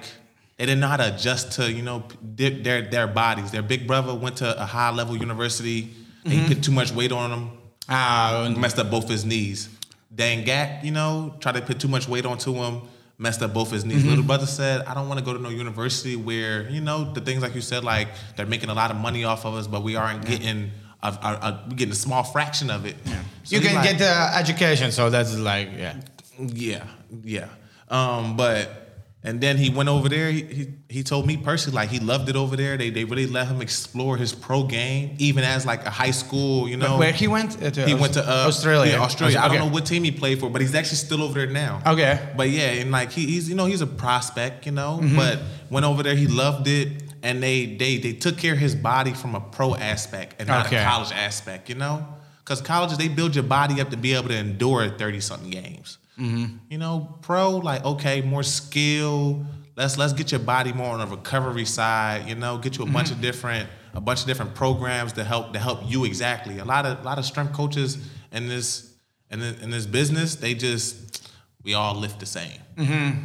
they didn't know how to adjust to you know dip their their bodies. Their big brother went to a high level university. and He put too much weight on him Ah, and- messed up both his knees. Deng Gak, you know, tried to put too much weight onto him, messed up both his knees. Mm-hmm. Little brother said, I don't want to go to no university where, you know, the things like you said, like they're making a lot of money off of us, but we aren't getting a, a, a, we getting a small fraction of it. So you can like- get the education so that's like yeah yeah, yeah. Um, but and then he went over there. He, he he told me personally, like he loved it over there. They they really let him explore his pro game, even as like a high school, you know. where he went Uh, to He Aus- went to uh, Australia Yeah, Australia. I don't know what team he played for, but he's actually still over there now. Okay. But yeah, and like he, he's you know he's a prospect, you know. But went over there, he loved it, and they they they took care of his body from a pro aspect and not Okay. a college aspect, you know. Because colleges they build your body up to be able to endure thirty something games. Mm-hmm. You know, pro like okay, more skill. Let's let's get your body more on the recovery side. You know, get you a bunch of mm-hmm. different a bunch of different programs to help to help you exactly. A lot of a lot of strength coaches in this in this, in this business, they just we all lift the same. Mm-hmm.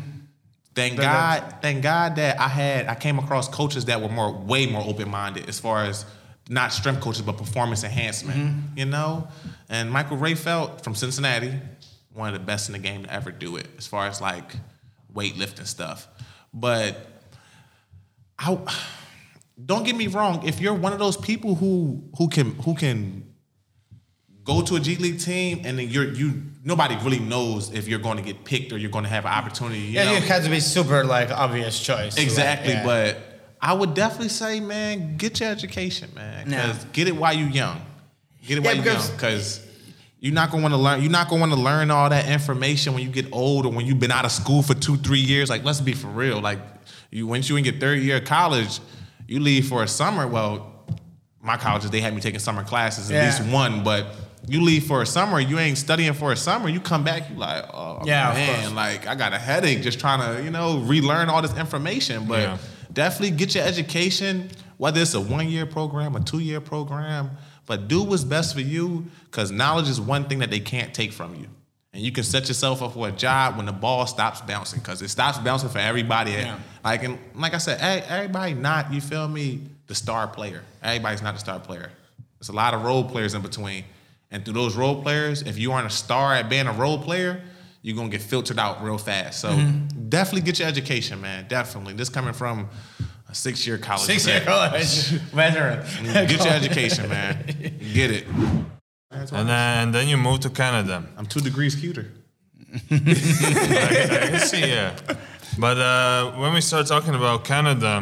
Thank But God, thank God that I had I came across coaches that were more way more open minded as far as not strength coaches but performance enhancement. You know, and Michael Rayfeld from Cincinnati, one of the best in the game to ever do it as far as like weightlifting stuff. But I don't get me wrong, if you're one of those people who who can who can go to a G League team and then you're you nobody really knows if you're going to get picked or you're going to have an opportunity. You yeah know? you had to be super like obvious choice Exactly, Like, yeah. but I would definitely say, man, get your education, man. Yeah. Cause get it while you're young. Get it while you're young, because you're not gonna want to learn. You're not gonna want to learn all that information when you get old or when you've been out of school for two, three years. Like, let's be for real. Like, you once you in your third year of college, you leave for a summer. Well, my colleges they had me taking summer classes, at Yeah. least one, but. You leave for a summer, you ain't studying for a summer. You come back, you like, oh Yeah, man, like I got a headache just trying to, you know, relearn all this information. But Yeah. definitely get your education, whether it's a one year program, a two year program, but do what's best for you because knowledge is one thing that they can't take from you. And you can set yourself up for a job when the ball stops bouncing because it stops bouncing for everybody. Yeah. Like and like I said, everybody not, you feel me, the star player. Everybody's not the star player. There's a lot of role players in between. And through those role players, if you aren't a star at being a role player, you're gonna get filtered out real fast. So Mm-hmm. definitely get your education, man. Definitely. This coming from a six year college. Six year vet. college veteran. Get your education, man. Get it. And then, and then you move to Canada. I'm two degrees cuter. I can see, yeah. But uh, when we start talking about Canada,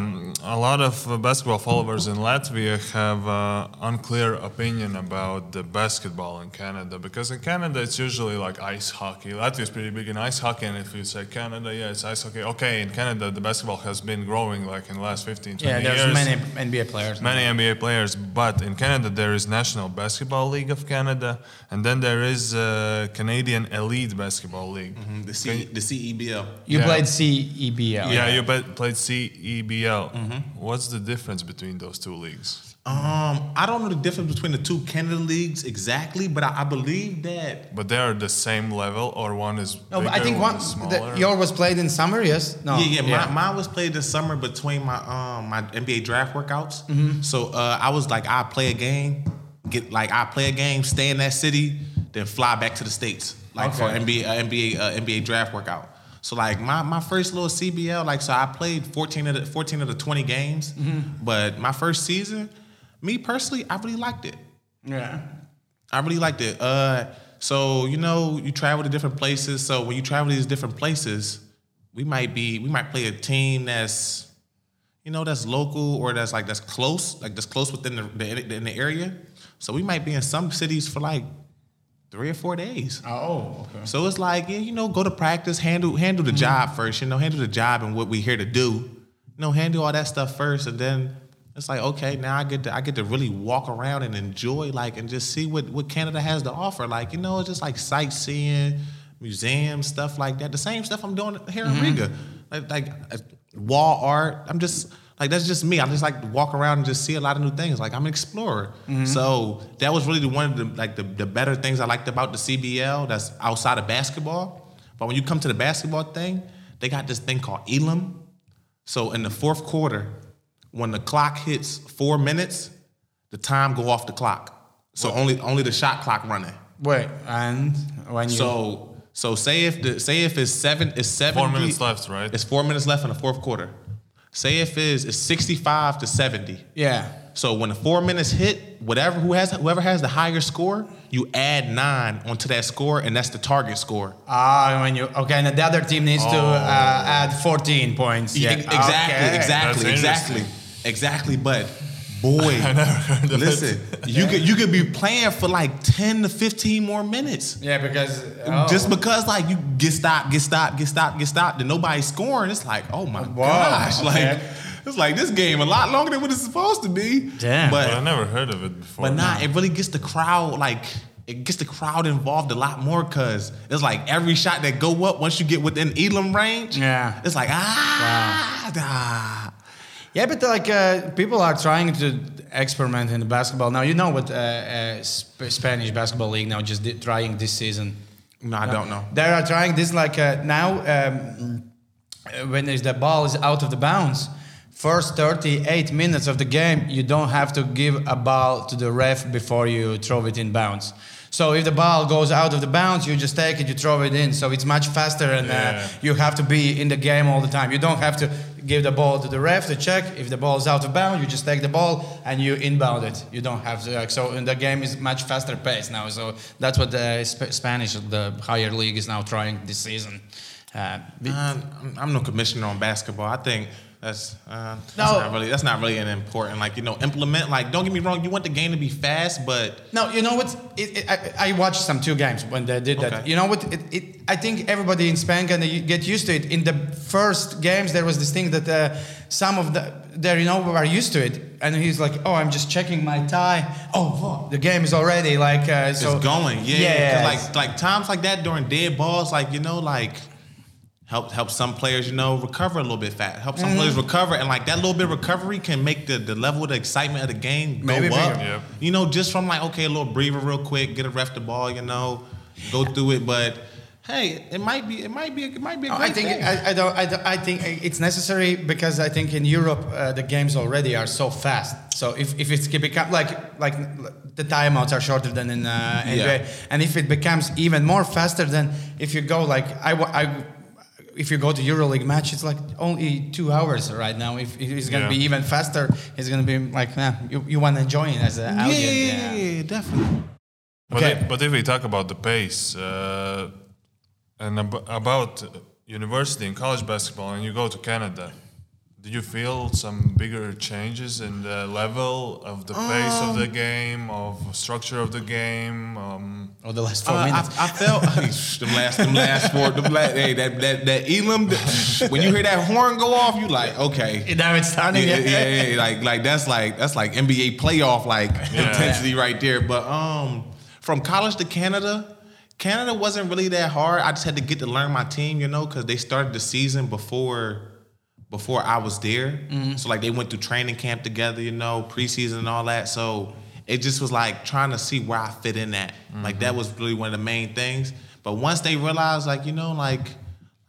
a lot of uh, basketball followers in Latvia have uh, unclear opinion about the basketball in Canada because in Canada it's usually like ice hockey. Latvia is pretty big in ice hockey, and if you say Canada, yeah, it's ice hockey. Okay, in Canada the basketball has been growing like in the last 15, 20 years. Yeah, there's years. many NBA players. Many NBA players, but in Canada there is National Basketball League of Canada, and then there is uh, Canadian Elite Basketball League. The C the E CEBL. You Yeah. played CEBL. Yeah, you played CEBL. Mm-hmm. What's the difference between those two leagues? Um, I don't know the difference between the two Canada leagues exactly, but I, I believe that But they are the same level, or one is No, bigger, but I think one, is the, smaller. yours was played in summer, yes? No. yeah, yeah, My, mine was played this summer between my um my NBA draft workouts. So uh, I was like, I play a game, get like I play a game, stay in that city, then fly back to the states, like for NBA uh, NBA uh, NBA draft workout. So like my, my first little CBL, like so I played 14 of the 14 of the 20 games, but my first season, me personally, I really liked it. Yeah. I really liked it. Uh, so you know, you travel to different places. So when you travel to these different places, we might be, we might play a team that's, you know, that's local or that's like that's close, like that's close within the, the in the area. So we might be in some cities for like three or four days. Oh, okay. So it's like, yeah, you know, go to practice, handle handle the job first, you know, handle the job and what we here to do. You know, handle all that stuff first, and then it's like, okay, now I get to I get to really walk around and enjoy, like, and just see what what Canada has to offer. Like, you know, it's just like sightseeing, museums, stuff like that. The same stuff I'm doing here in Riga, like, like uh, wall art. I'm just like that's just me. I just like to walk around and just see a lot of new things. Like I'm an explorer. Mm-hmm. So that was really the, one of the like the, the better things I liked about the CBL. That's outside of basketball. But when you come to the basketball thing, they got this thing called Elam. So in the fourth quarter, when the clock hits four minutes, the time go off the clock. So only only the shot clock running. Wait, and when you. So so say if the say if it's seven it's seven Four minutes left, right? It's four minutes left in the fourth quarter. Say if is is sixty five to seventy. yeah. So when the four minutes hit, whatever who has whoever has the higher score, you add nine onto that score, and that's the target score. Ah, when you. Okay, and the other team needs to uh, add 14 points. Yeah. Exactly, Okay. exactly, exactly, exactly. But boy, heard of listen, you could you could be playing for like ten to fifteen more minutes. Yeah, because. oh. Just because like you get stopped, get stopped, get stopped, get stopped, and nobody's scoring, it's like, oh my gosh. okay. Like it's like this game a lot longer than what it's supposed to be. Damn. But I never heard of it before. but nah, it really gets the crowd like it gets the crowd involved a lot more because it's like every shot that go up once you get within Elam range, Yeah. it's like ah, ah. Yeah, but like uh, people are trying to experiment in the basketball now. You know what uh, uh, Sp- Spanish basketball league now just did, trying this season. No, I don't know. They are trying this like uh, now um, uh, when is the ball is out of the bounds. First 38 minutes of the game, you don't have to give a ball to the ref before you throw it in bounds. So if the ball goes out of the bounds, you just take it, you throw it in. So it's much faster, and Yeah. uh, you have to be in the game all the time. You don't have to give the ball to the ref to check. If the ball is out of bounds, you just take the ball and you inbound it. You don't have to. Like, so and the game is much faster paced now. So that's what the Sp- Spanish, the higher league, is now trying this season. Uh, be- Uh, I'm, I'm no commissioner on basketball. I think That's uh, that's No. not really that's not really an important like you know implement like don't get me wrong you want the game to be fast but No, you know what? It, it, I, I watched some two games when they did that. You know what? It, it, I think everybody in Spain can get used to it. In the first games, there was this thing that uh, some of the there, you know, are used to it, and he's like, "Oh, I'm just checking my tie. Oh, fuck, the game is already like uh, so it's going Yeah, Yeah, like like times like that during dead balls like you know like help help some players you know recover a little bit fast help Mm-hmm. some players recover and like that little bit of recovery can make the, the level of the excitement of the game go Maybe up bigger. Yep. you know just from like okay a little breather real quick get a ref the ball you know go through it but hey it might be it might be it might be a No, great I think thing. I, I don't. I, don't- I think it's necessary because I think in Europe uh, the games already are so fast. So if, if it's become like like the timeouts are shorter than in uh, NBA, Yeah. and if it becomes even more faster than if you go like I, wa- I if you go to EuroLeague match, it's like only two hours right now. If if it's gonna Yeah. be even faster, it's gonna be like nah, you, you want to join it as an yeah, audience. yeah, yeah, definitely But, Okay. if, but if we talk about the pace uh, and ab- about university and college basketball, and you go to Canada, did you feel some bigger changes in the level of the pace of Um, the game, of structure of the game? Um, Oh, the last four Uh, minutes. I, I felt them last, them last four, them last, hey, that that that Elam. when you hear that horn go off, you like, okay, now it's yeah, starting. yeah, yeah, yeah, like like that's like that's like NBA playoff like Yeah. intensity right there. But um, from college to Canada, Canada wasn't really that hard. I just had to get to learn my team, you know, because they started the season before before I was there. Mm-hmm. So like they went through training camp together, you know, preseason and all that. So it just was like trying to see where I fit in at. Like that was really one of the main things. But once they realized, like you know, like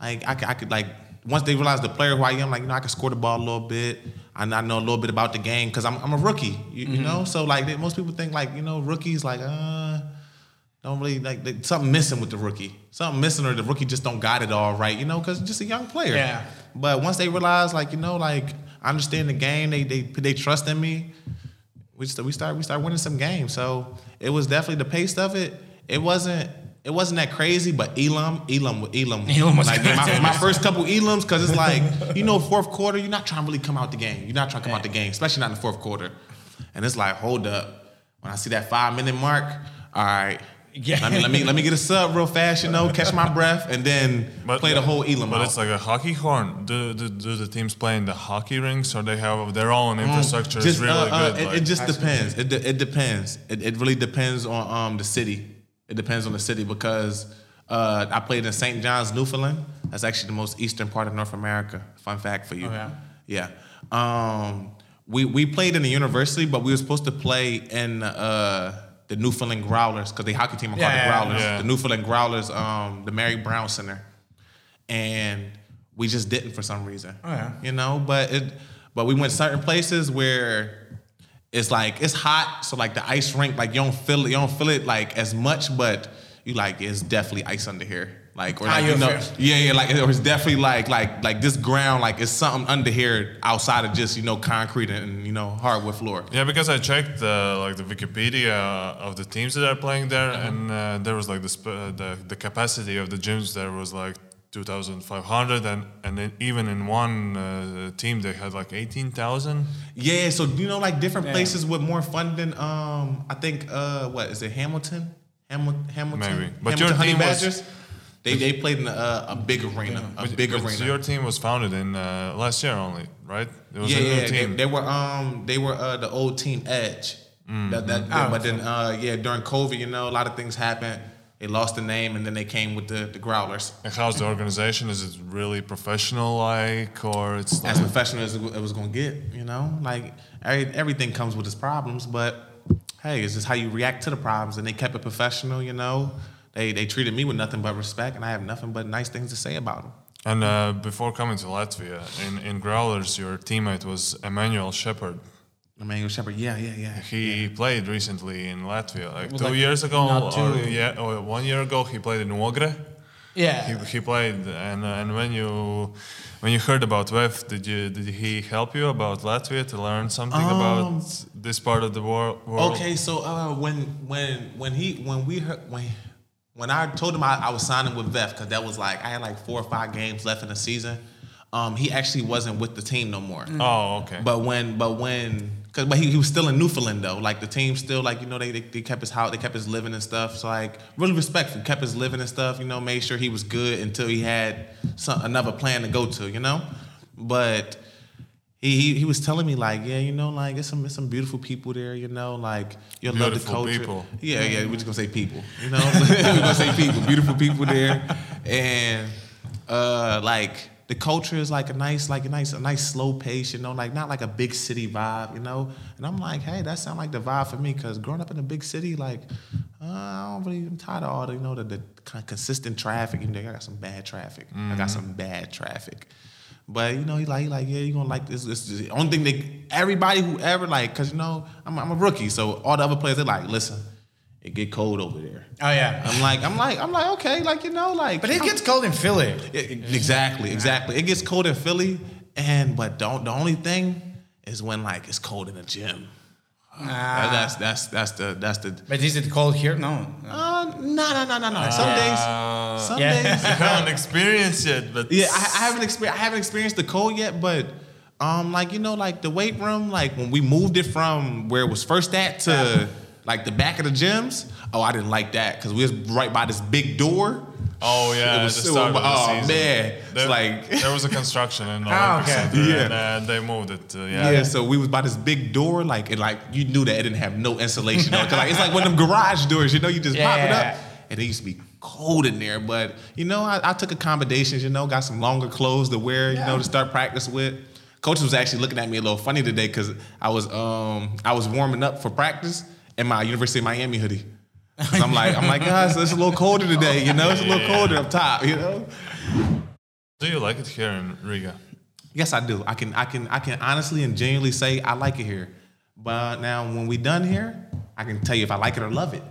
like I, could- I could like once they realized the player who I am, like you know, I can score the ball a little bit. I, I know a little bit about the game because I'm I'm a rookie, you, you know. So like they, most people think like you know rookies like uh don't really like they, something missing with the rookie. Something missing or the rookie just don't got it all right, you know, because just a young player. Yeah. But once they realize, like you know, like I understand the game, they they they trust in me. We just, we start we start winning some games. So it was definitely the pace of it. It wasn't it wasn't that crazy, but Elam Elam Elam Elam was like my, my first couple Elams because it's like you know fourth quarter you're not trying to really come out the game. You're not trying to come out the game, especially not in the fourth quarter. And it's like hold up, when I see that five minute mark, all right. Yeah. Let me let me let me get a sub real fast, you know, catch my breath, and then But- play the whole Elam But out. it's like a hockey horn. Do, do, do the teams play in the hockey rinks or they have their own infrastructure? is Just, really uh, uh, good. It, like- it just depends. It, de- it depends. It, it really depends on um, the city. It depends on the city because uh, I played in St. John's, Newfoundland. That's actually the most eastern part of North America. Fun fact for you. Oh, yeah. Yeah. Um, we we played in the university, but we were supposed to play in uh, the Newfoundland Growlers because the hockey team are called Yeah, the Growlers. yeah. The Newfoundland Growlers, um, the Mary Brown Center, and we just didn't for some reason. Oh, yeah. You know, but it but we went certain places where it's like it's hot, so like the ice rink, like you don't feel it, you don't feel it like as much, but you like it's definitely ice under here. Like or like, you know, yeah, yeah, like it was definitely like like like this ground, like it's something under here outside of just you know concrete and you know hardwood floor. Yeah, because I checked the like the Wikipedia of the teams that are playing there, Uh-huh. and uh, there was like the, sp- uh, the the capacity of the gyms there was like 2,500, and and then even in one uh, team they had like 18,000. Yeah, so you know, like different places with more funding. Um, I think uh, what is it, Hamilton? Hamilton, Hamilton. Maybe. But Hamilton your Honey team was- Badgers. They they played in a, a big arena, a big But arena. Your team was founded in uh, last year only, right? It was yeah, a new yeah, they, team. they were um they were uh, the old team Edge. Mm-hmm. That, that, Oh, but then uh, yeah, during COVID, you know, a lot of things happened. They lost the name, and then they came with the the Growlers. and how's the organization? Is it really professional, like, or it's As professional as it was gonna get, you know, like everything comes with its problems, but hey, it's just how you react to the problems. And they kept it professional, you know. They they treated me with nothing but respect, and I have nothing but nice things to say about them. And uh, before coming to Latvia, in, in Growlers, your teammate was Emmanuel Shepard. Emmanuel Shepard, yeah, yeah, yeah. He played recently in Latvia, like two like years ago, not or, yeah, or one year ago. He played in Ogre. Yeah. He, he played, and and when you when you heard about VEF, did you did he help you about Latvia to learn something Um, about this part of the wor- world? Okay, so uh, when when when he when we heard when when I told him I, I was signing with VEF because that was like I had like four or five games left in the season. um, he actually wasn't with the team no more. Oh, okay. But when, but when, cause, but he, he was still in Newfoundland though. Like the team still, like you know, they, they they kept his house, they kept his living and stuff. So like really respectful, kept his living and stuff. You know, made sure he was good until he had some another plan to go to. You know, but he, he he was telling me like, yeah, you know, like it's some it's some beautiful people there, you know, like you'll love the Beautiful culture. people. Yeah, yeah, we're just gonna say people, you know, we're gonna say people, beautiful people there, and uh, like the culture is like a nice, like a nice, a nice slow pace, you know, like not like a big city vibe, you know. And I'm like, hey, that sound like the vibe for me, cause growing up in a big city, like, uh, I don't really, I'm tired of all the, you know, the, the kind of consistent traffic. You know, I got some bad traffic. I got some bad traffic. But you know, he like, he like, yeah, you gonna like this. This is the only thing that everybody who ever like, cause you know, I'm, I'm a rookie, so all the other players they like, listen, it get cold over there. Oh yeah. I'm like, I'm like, I'm like, okay, like you know, like, But it I'm- gets cold in Philly. Yeah, exactly, exactly. It gets cold in Philly, and but don't the only thing is when like it's cold in the gym. Ah. that's that's that's the that's the. But is it cold here? No. Uh, no, no, no, no, no. Some days, some Yeah. days. I haven't experienced it, but Yeah, I, I haven't experienced. I haven't experienced the cold yet, but um, like you know, like the weight room, like when we moved it from where it was first at to like the back of the gyms. Oh, I didn't like that because we was right by this big door. Oh yeah, It was the so- start of the oh, season. man. It's there, like- there was a construction in the Olympic okay. Yeah. and uh, they moved it. Uh, yeah. Yeah, so we was by this big door, like, and like you knew that it didn't have no insulation on it. 'Cause, like it's like one of them garage doors, you know, you just pop it up. And it used to be cold in there. But you know, I, I took accommodations, you know, got some longer clothes to wear, you know, to start practice with. Coach was actually looking at me a little funny today because I was um I was warming up for practice in my University of Miami hoodie. 'Cause I'm like, I'm like, guys, it's a little colder today, you know, it's a little colder up top, you know. Do you like it here in Riga? Yes, I do. I can, I can, I can honestly and genuinely say I like it here. But now, when we done here, I can tell you if I like it or love it.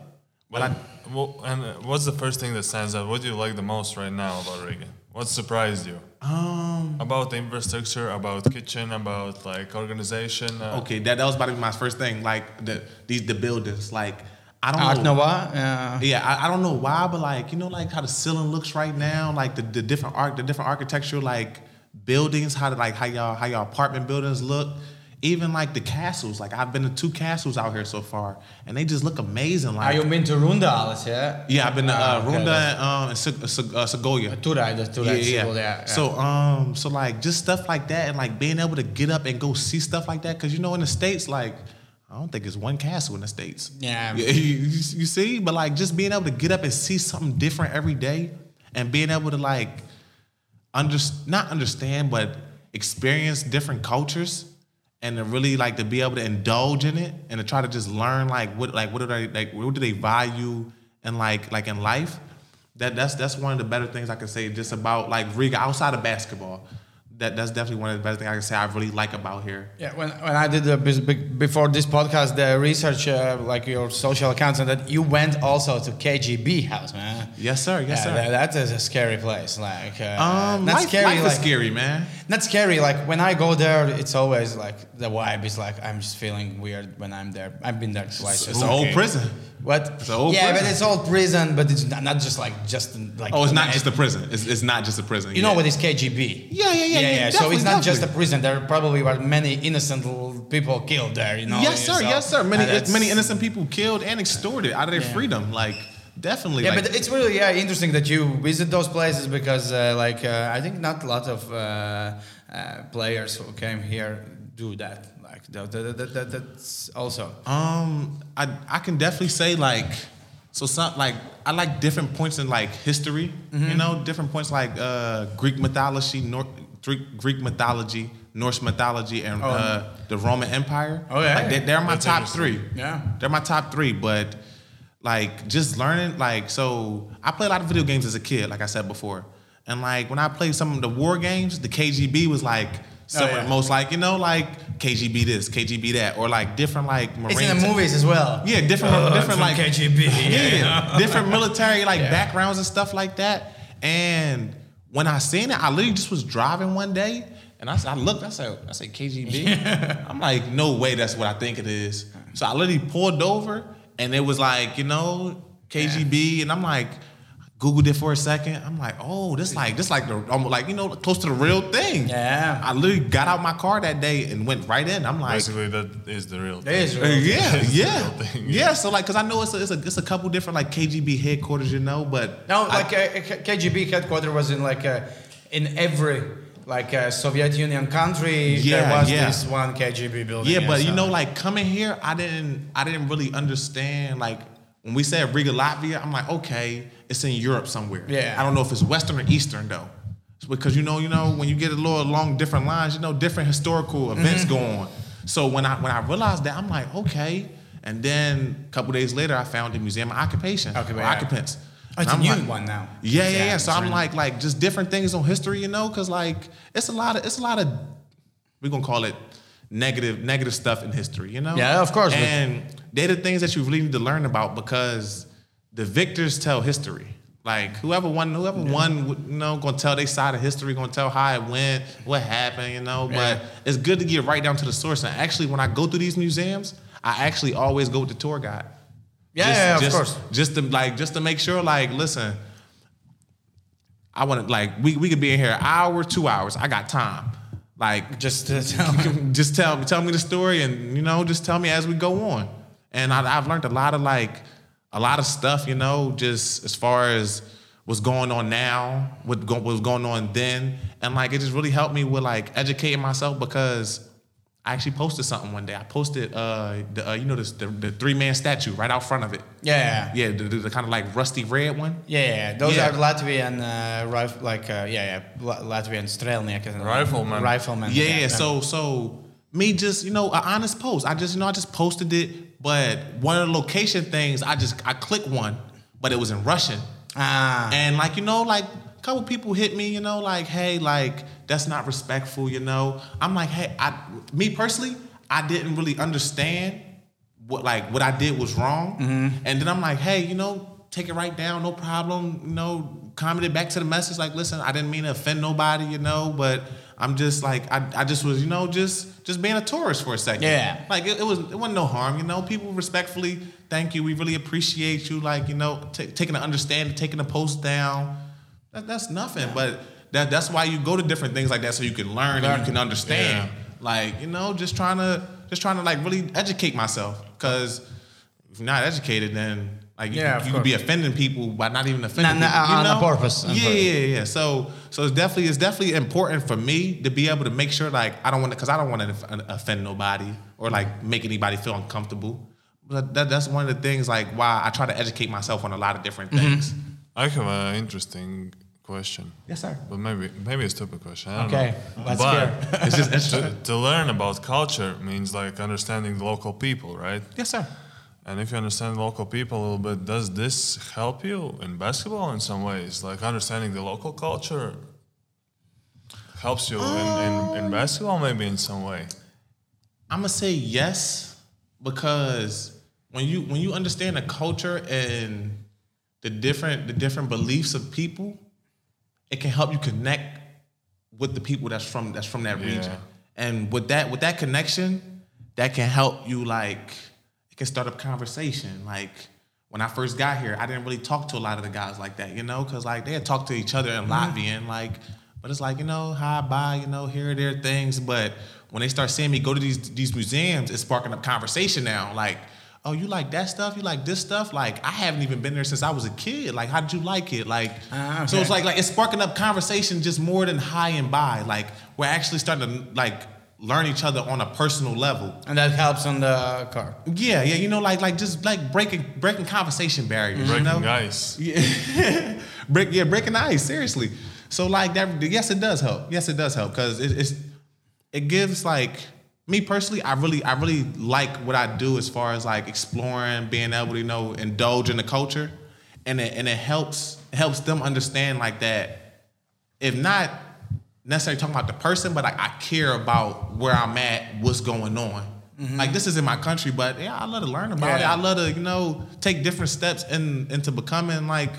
But I, Well, and what's the first thing that stands out? What do you like the most right now about Riga? What surprised you? um, About the infrastructure, about kitchen, about like organization. Uh, okay, that, that was about to be my first thing. Like the these the buildings, like I don't Art know. why. Yeah. Yeah, I, I don't know why, but like you know, like how the ceiling looks right now, like the, the different art, the different architectural like buildings, how to like how y'all how y'all apartment buildings look. Even like the castles, like I've been to two castles out here so far, and they just look amazing. Like, Like you been to Rundalis, yeah? Yeah, I've been to uh, Ah, okay, Runda that's- and, um, and Seg- uh, Seg- uh, Segovia. Turai, the Turai Civil, yeah. yeah. So um, so like just stuff like that, and like being able to get up and go see stuff like that, because you know in the states, like I don't think it's one castle in the states. Yeah. you, you, you see, but like just being able to get up and see something different every day, and being able to like under not understand, but experience different cultures. And to really like to be able to indulge in it and to try to just learn like what like what do they like what do they value in like like in life that that's that's one of the better things I can say just about like Riga outside of basketball. That that's definitely one of the best things I can say I really like about here. Yeah, when, when I did the bes- before this podcast the research, uh, like your social accounts, and that you went also to KGB house, man. Yes, sir. Yes, yeah, sir. that- that is a scary place. Like, uh, um, not life, scary. life like, is scary, man. Not scary. Like when I go there, it's always like the vibe is like I'm just feeling weird when I'm there. I've been there twice. It's an old prison. What? It's an old yeah, prison. but it's all prison, but it's not, not just like just like. Oh, it's not just a prison. It's, it's not just a prison. You know what is KGB? Yeah, yeah, yeah, yeah, so it's definitely, not just a prison. There probably were many innocent people killed there. You know. yes, sir. so- yes, sir. Many many innocent people killed and extorted out of their Yeah. freedom. Like definitely. Yeah, like, but it's really yeah interesting that you visit those places because uh, like uh, I think not a lot of uh, uh, players who came here do that. Like that, that, that, that, that's also. Um, I I can definitely say like so some like I like different points in like history. Mm-hmm. You know, different points like uh, Greek mythology, North Greek, Greek mythology, Norse mythology, and uh, the Roman Empire. Oh, yeah. like they, they're my That's top three. Yeah. they're my top three. But like just learning like so I played a lot of video games as a kid, like I said before, and like when I played some of the war games, the KGB was like. Some of Oh, yeah. most like you know like KGB this KGB that or like different like Marine It's in the movies as well. yeah, different, Oh, different like KGB. yeah, different military like Yeah. backgrounds and stuff like that. And when I seen it, I literally just was driving one day, and I, I looked, I said, I said KGB. I'm like, no way, that's what I think it is. So I literally pulled over, and it was like, you know, KGB, and I'm like, Googled it for a second. I'm like, oh, this like this like the almost like you know close to the real thing. Yeah. I literally got out my car that day and went right in. I'm like, Basically, that is the real It thing. is uh, real. yeah, It's the yeah, real thing, yeah. So like, cause I know it's a, it's a it's a couple different like KGB headquarters, you know, but No, I- like uh, KGB headquarters was in like uh, in every like uh, Soviet Union country. Yeah, there was yeah. this one KGB building. Yeah, but you know, like coming here, I didn't I didn't really understand like when we said Riga, Latvia, I'm like, okay, it's in Europe somewhere. Yeah. I don't know if it's Western or Eastern though. It's because you know, you know, when you get a little along different lines, you know, different historical events Mm-hmm. go on. So when I when I realized that, I'm like, okay. And then a couple days later, I found the Museum of Occupation, Okay, yeah. occupants. Oh, it's And a I'm new like- one now. Yeah, yeah, Yeah, yeah. So I'm really- like, like just different things on history, you know, because like it's a lot of it's a lot of we're gonna call it negative negative stuff in history, you know. Yeah, of course, And they're the things that you really need to learn about because the victors tell history. Like whoever won, whoever won, would, you know, gonna tell their side of history, gonna tell how it went, what happened, you know. Yeah. But it's good to get right down to the source. And actually, when I go through these museums, I actually always go with the tour guide. Yeah, Just- yeah, of just- course. Just to like, just to make sure, like, listen, I want to like we we could be in here an hour, two hours. I got time. Like Just to tell just tell me tell me the story and you know just tell me as we go on. And I, I've learned a lot of like a lot of stuff. You know, just as far as what's going on now, what go, what was going on then, and like it just really helped me with like educating myself because. I actually posted something one day. I posted, uh, the, uh, you know, this, the, the three man statue right out front of it. Yeah, yeah, Yeah, the, the, the kind of like rusty red one. yeah. yeah. Those Yeah. are Latvian, uh, rif- like uh, yeah, yeah, La- Latvian strelniek, isn't it? Rifleman. Rifleman. Yeah, yeah. So so me just you know an honest post. I just you know I just posted it, but one of the location things I just I clicked one, but it was in Russian, ah, and like you know like a couple people hit me, you know like hey like that's not respectful, you know. I'm like hey I me personally I didn't really understand what like what I did was wrong, and then I'm like hey you know take it right down, no problem, you know commented back to the message like listen I didn't mean to offend nobody, you know, but I'm just like I, I just was you know just just being a tourist for a second. Yeah. Like it, it was it wasn't no harm, you know. People respectfully thank you. We really appreciate you. Like you know, ta taking the understanding, taking the post down. That, that's nothing. But that that's why you go to different things like that so you can learn, and you can understand. Like you know, just trying to just trying to like really educate myself. Because if you're not educated, then like you, Yeah, of you could be offending people by not even offending Not- not people. You on a know? purpose, on Yeah, purpose. yeah, yeah. So so it's definitely it's definitely important for me to be able to make sure like I don't want to because I don't want to offend nobody or like make anybody feel uncomfortable. But that, that's one of the things like why I try to educate myself on a lot of different Mm-hmm. things. I have an interesting question. Yes, sir. But maybe maybe a stupid question. I don't Okay, know. let's but hear. It's just to, interesting. to learn about culture means like understanding the local people, right? yes, sir. And if you understand local people a little bit, does this help you in basketball in some ways? Like understanding the local culture helps you in, in, in um, basketball, maybe in some way. I'm gonna say yes because when you when you understand the culture and the different the different beliefs of people, it can help you connect with the people that's from that's from that region. Yeah. And with that with that connection, that can help you like can start up conversation. Like when I first got here, I didn't really talk to a lot of the guys like that, you know, because like they had talked to each other in Latvian, like, but it's like you know, hi, bye, you know, here are their things. But when they start seeing me go to these these museums, it's sparking up conversation now. Like, oh, you like that stuff? You like this stuff? Like, I haven't even been there since I was a kid. Like, how did you like it? Like, Ah, so it's like like it's sparking up conversation just more than high and by. Like, we're actually starting to like learn each other on a personal level. and that helps on the car. Yeah, yeah, you know, like like just like breaking breaking conversation barriers. Breaking you know? ice. Yeah, break yeah, breaking ice. Seriously. So like that. Yes, it does help. Yes, it does help because it, it's it gives like me personally. I really I really like what I do as far as like exploring, being able to you know indulge in the culture, and it and it helps helps them understand like that. If not necessarily talking about the person, but like I care about where I'm at, what's going on. Like this is in my country, but yeah, I love to learn about it. I love to, you know, take different steps in into becoming like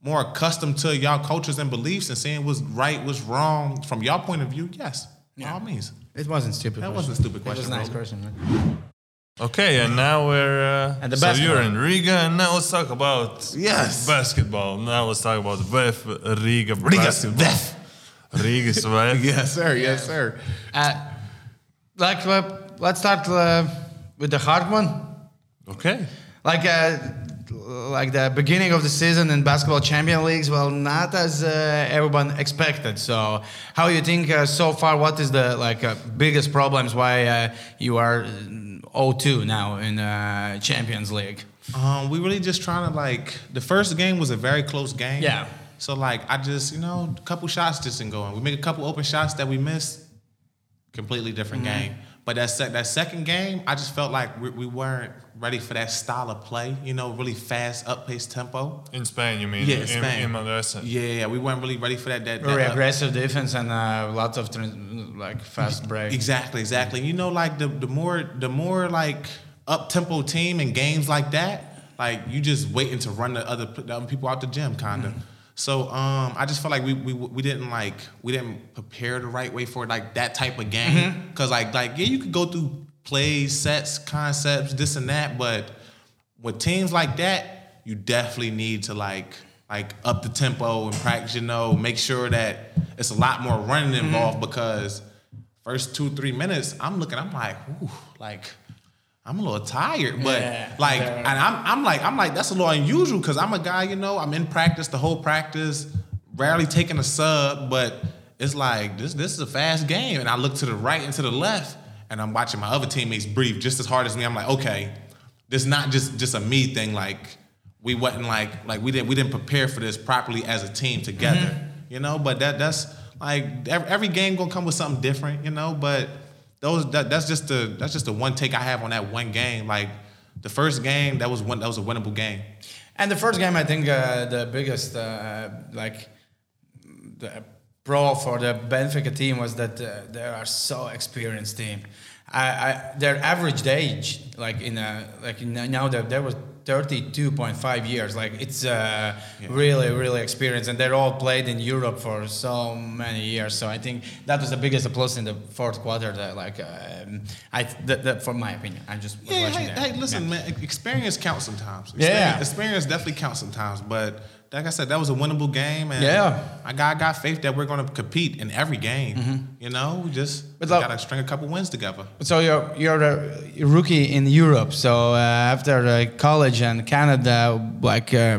more accustomed to y'all cultures and beliefs and seeing what's right, what's wrong from y'all point of view. Yes, by all means. It wasn't stupid. That question. wasn't a stupid question. It was a nice Roland. question. man. Okay, and now we're. Uh, And the so you're in Riga, and now let's talk about Yes. basketball. Now let's talk about VEF Riga, Riga basketball. VEF. Riga VEF. Yes, sir. Yes, sir. Uh, like, uh, let's start uh, with the hard one. Okay. Like, uh, like the beginning of the season in basketball champion leagues, well, not as uh, everyone expected. So, how you think uh, so far? What is the like uh, biggest problems why uh, you are uh, 0-2 now in uh, Champions League? Um, we really just trying to like the first game was a very close game. Yeah. So like I just you know a couple shots just didn't go in. We make a couple open shots that we missed. Completely different Mm-hmm. game. But that sec- that second game, I just felt like we, we weren't ready for that style of play. You know, really fast, up paced tempo. In Spain, you mean? Yeah, in, Spain. In Manresa. Yeah, we weren't really ready for that. That, Very that up- aggressive defense and uh, lots of trans- like fast break. Exactly, exactly. You know, like the the more the more like up tempo team in games like that, like you just waiting to run the other, the other people out the gym, kinda. So um, I just felt like we, we we didn't like we didn't prepare the right way for like that type of game. Cause like like yeah, you could go through plays, sets, concepts, this and that, but with teams like that, you definitely need to like like up the tempo and practice. You know, make sure that it's a lot more running Mm-hmm. involved because first two three minutes, I'm looking, I'm like, ooh, like I'm a little tired, but Yeah, like, yeah. and I'm I'm like I'm like that's a little unusual because I'm a guy, you know, I'm in practice the whole practice, rarely taking a sub, but it's like this this is a fast game, and I look to the right and to the left, and I'm watching my other teammates breathe just as hard as me. I'm like, okay, this not just just a me thing. Like we wasn't like like we didn't we didn't prepare for this properly as a team together, mm-hmm. you know. But that that's like every, every game gonna come with something different, you know. But those that, that's just the that's just the one take I have on that one game. Like the first game, that was one that was a winnable game. And the first game, I think uh, the biggest uh, like the pro for the Benfica team was that uh, they are so experienced team. I, I their average age, like in a like in, now that there was 32.5 years. Like it's uh, really really experienced, and they're all played in Europe for so many years. So I think that was the biggest plus in the fourth quarter. That like um, I that, that for my opinion, I'm just Yeah, hey, hey, listen, Yeah. man, experience counts sometimes. Yeah. Experience, experience definitely counts sometimes. But like I said, that was a winnable game, and Yeah. I got I got faith that we're going to compete in every game. You know, we just Mm-hmm. got to string a couple wins together. So you're you're a rookie in Europe. So uh, after uh, college and Canada, like uh,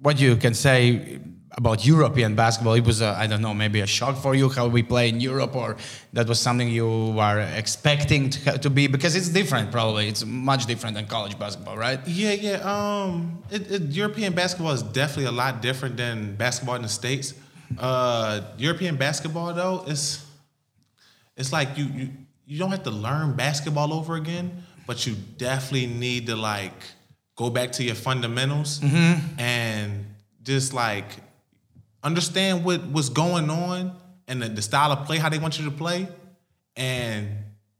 what you can say about European basketball? It was a, I don't know maybe a shock for you how we play in Europe, or that was something you were expecting to, to be because it's different. Probably it's much different than college basketball, right? Yeah, yeah. Um, it, it, European basketball is definitely a lot different than basketball in the states. Uh, European basketball though, it's it's like you you you don't have to learn basketball over again, but you definitely need to like go back to your fundamentals and just like understand what what's going on and the, the style of play, how they want you to play, and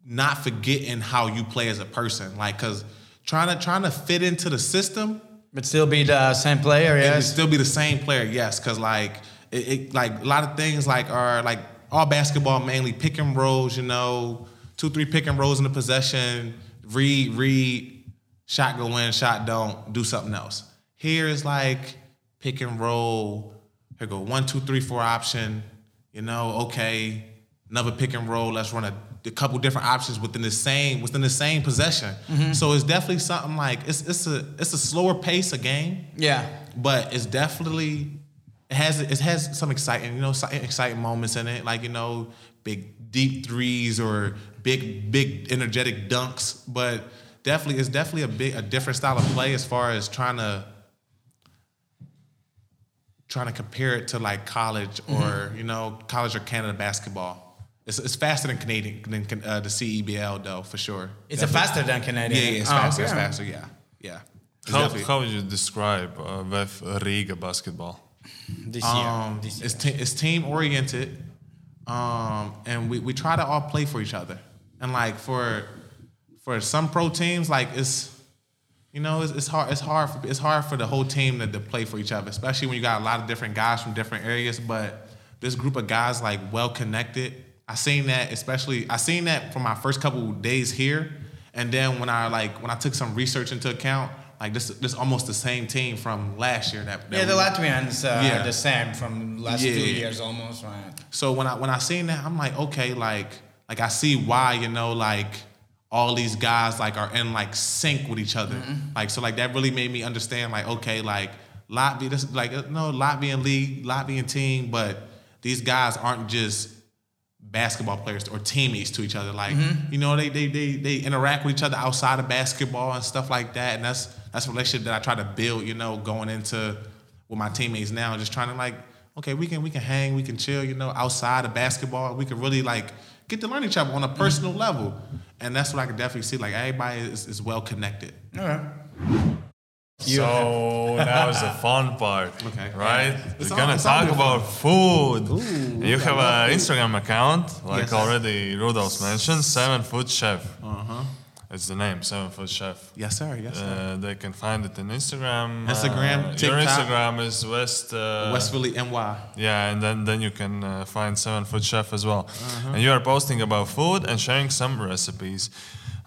not forgetting how you play as a person. Like, cause trying to trying to fit into the system But still be the uh, same player, yes. still be the same player, yes. Cause like it, it like a lot of things like are like all basketball mainly pick and rolls, you know, two, three pick and rolls in the possession, read, read, shot go in, shot don't, do something else. Here is like pick and roll, here go one, two, three, four option, you know, okay, another pick and roll, let's run a, a couple different options within the same within the same possession. Mm-hmm. So it's definitely something like it's it's a it's a slower pace of game. Yeah. but it's definitely it has it has some exciting you know exciting moments in it. Like you know big deep threes or big big energetic dunks. But definitely it's definitely a big a different style of play as far as trying to trying to compare it to like college or you know college or Canada basketball it's, it's faster than Canadian than uh, the CEBL though for sure It's a faster than Canadian. yeah, yeah it's Oh, faster it's faster yeah yeah It's How, definitely- how would you describe uh, VEF Riga basketball? This year. Um, this year. it's, te- it's team oriented, um, and we, we try to all play for each other. And like for for some pro teams, like it's you know it's, it's hard it's hard for, it's hard for the whole team to, to play for each other, especially when you got a lot of different guys from different areas. But this group of guys like well connected. I seen that especially I seen that from my first couple days here, And then when I like when I took some research into account, like this this almost the same team from last year. That, that Yeah, the Latvians uh, Yeah. are the same from last Yeah. two years almost, right? So when I when I seen that, I'm like, okay, like like I see why you know like all these guys like are in like sync with each other. Mm-hmm. Like so like that really made me understand like okay like Latvia this is like uh, no Latvian league Latvian team, but these guys aren't just basketball players or teammates to each other. Like mm-hmm. you know they, they they they interact with each other outside of basketball and stuff like that. And that's that's a relationship that I try to build. You know going into with my teammates now, just trying to like okay we can we can hang we can chill. You know outside of basketball we can really like get to learn each other on a mm-hmm. personal level. And that's what I can definitely see. Like everybody is, is well connected. Okay. So now is the fun part, Okay. right? It's We're all- gonna it's talk good about food. Ooh, you have an. Instagram account, like Yes. already Rudolph mentioned, Seven Foot Chef. Uh huh. It's the name, Seven Foot Chef. Yes sir. Yes sir. Uh, they can find it on Instagram. Instagram, Uh, your Instagram is West. Uh, West Philly NY. Yeah, and then, then you can uh, find Seven Foot Chef as well. Uh-huh. And you are posting about food and sharing some recipes.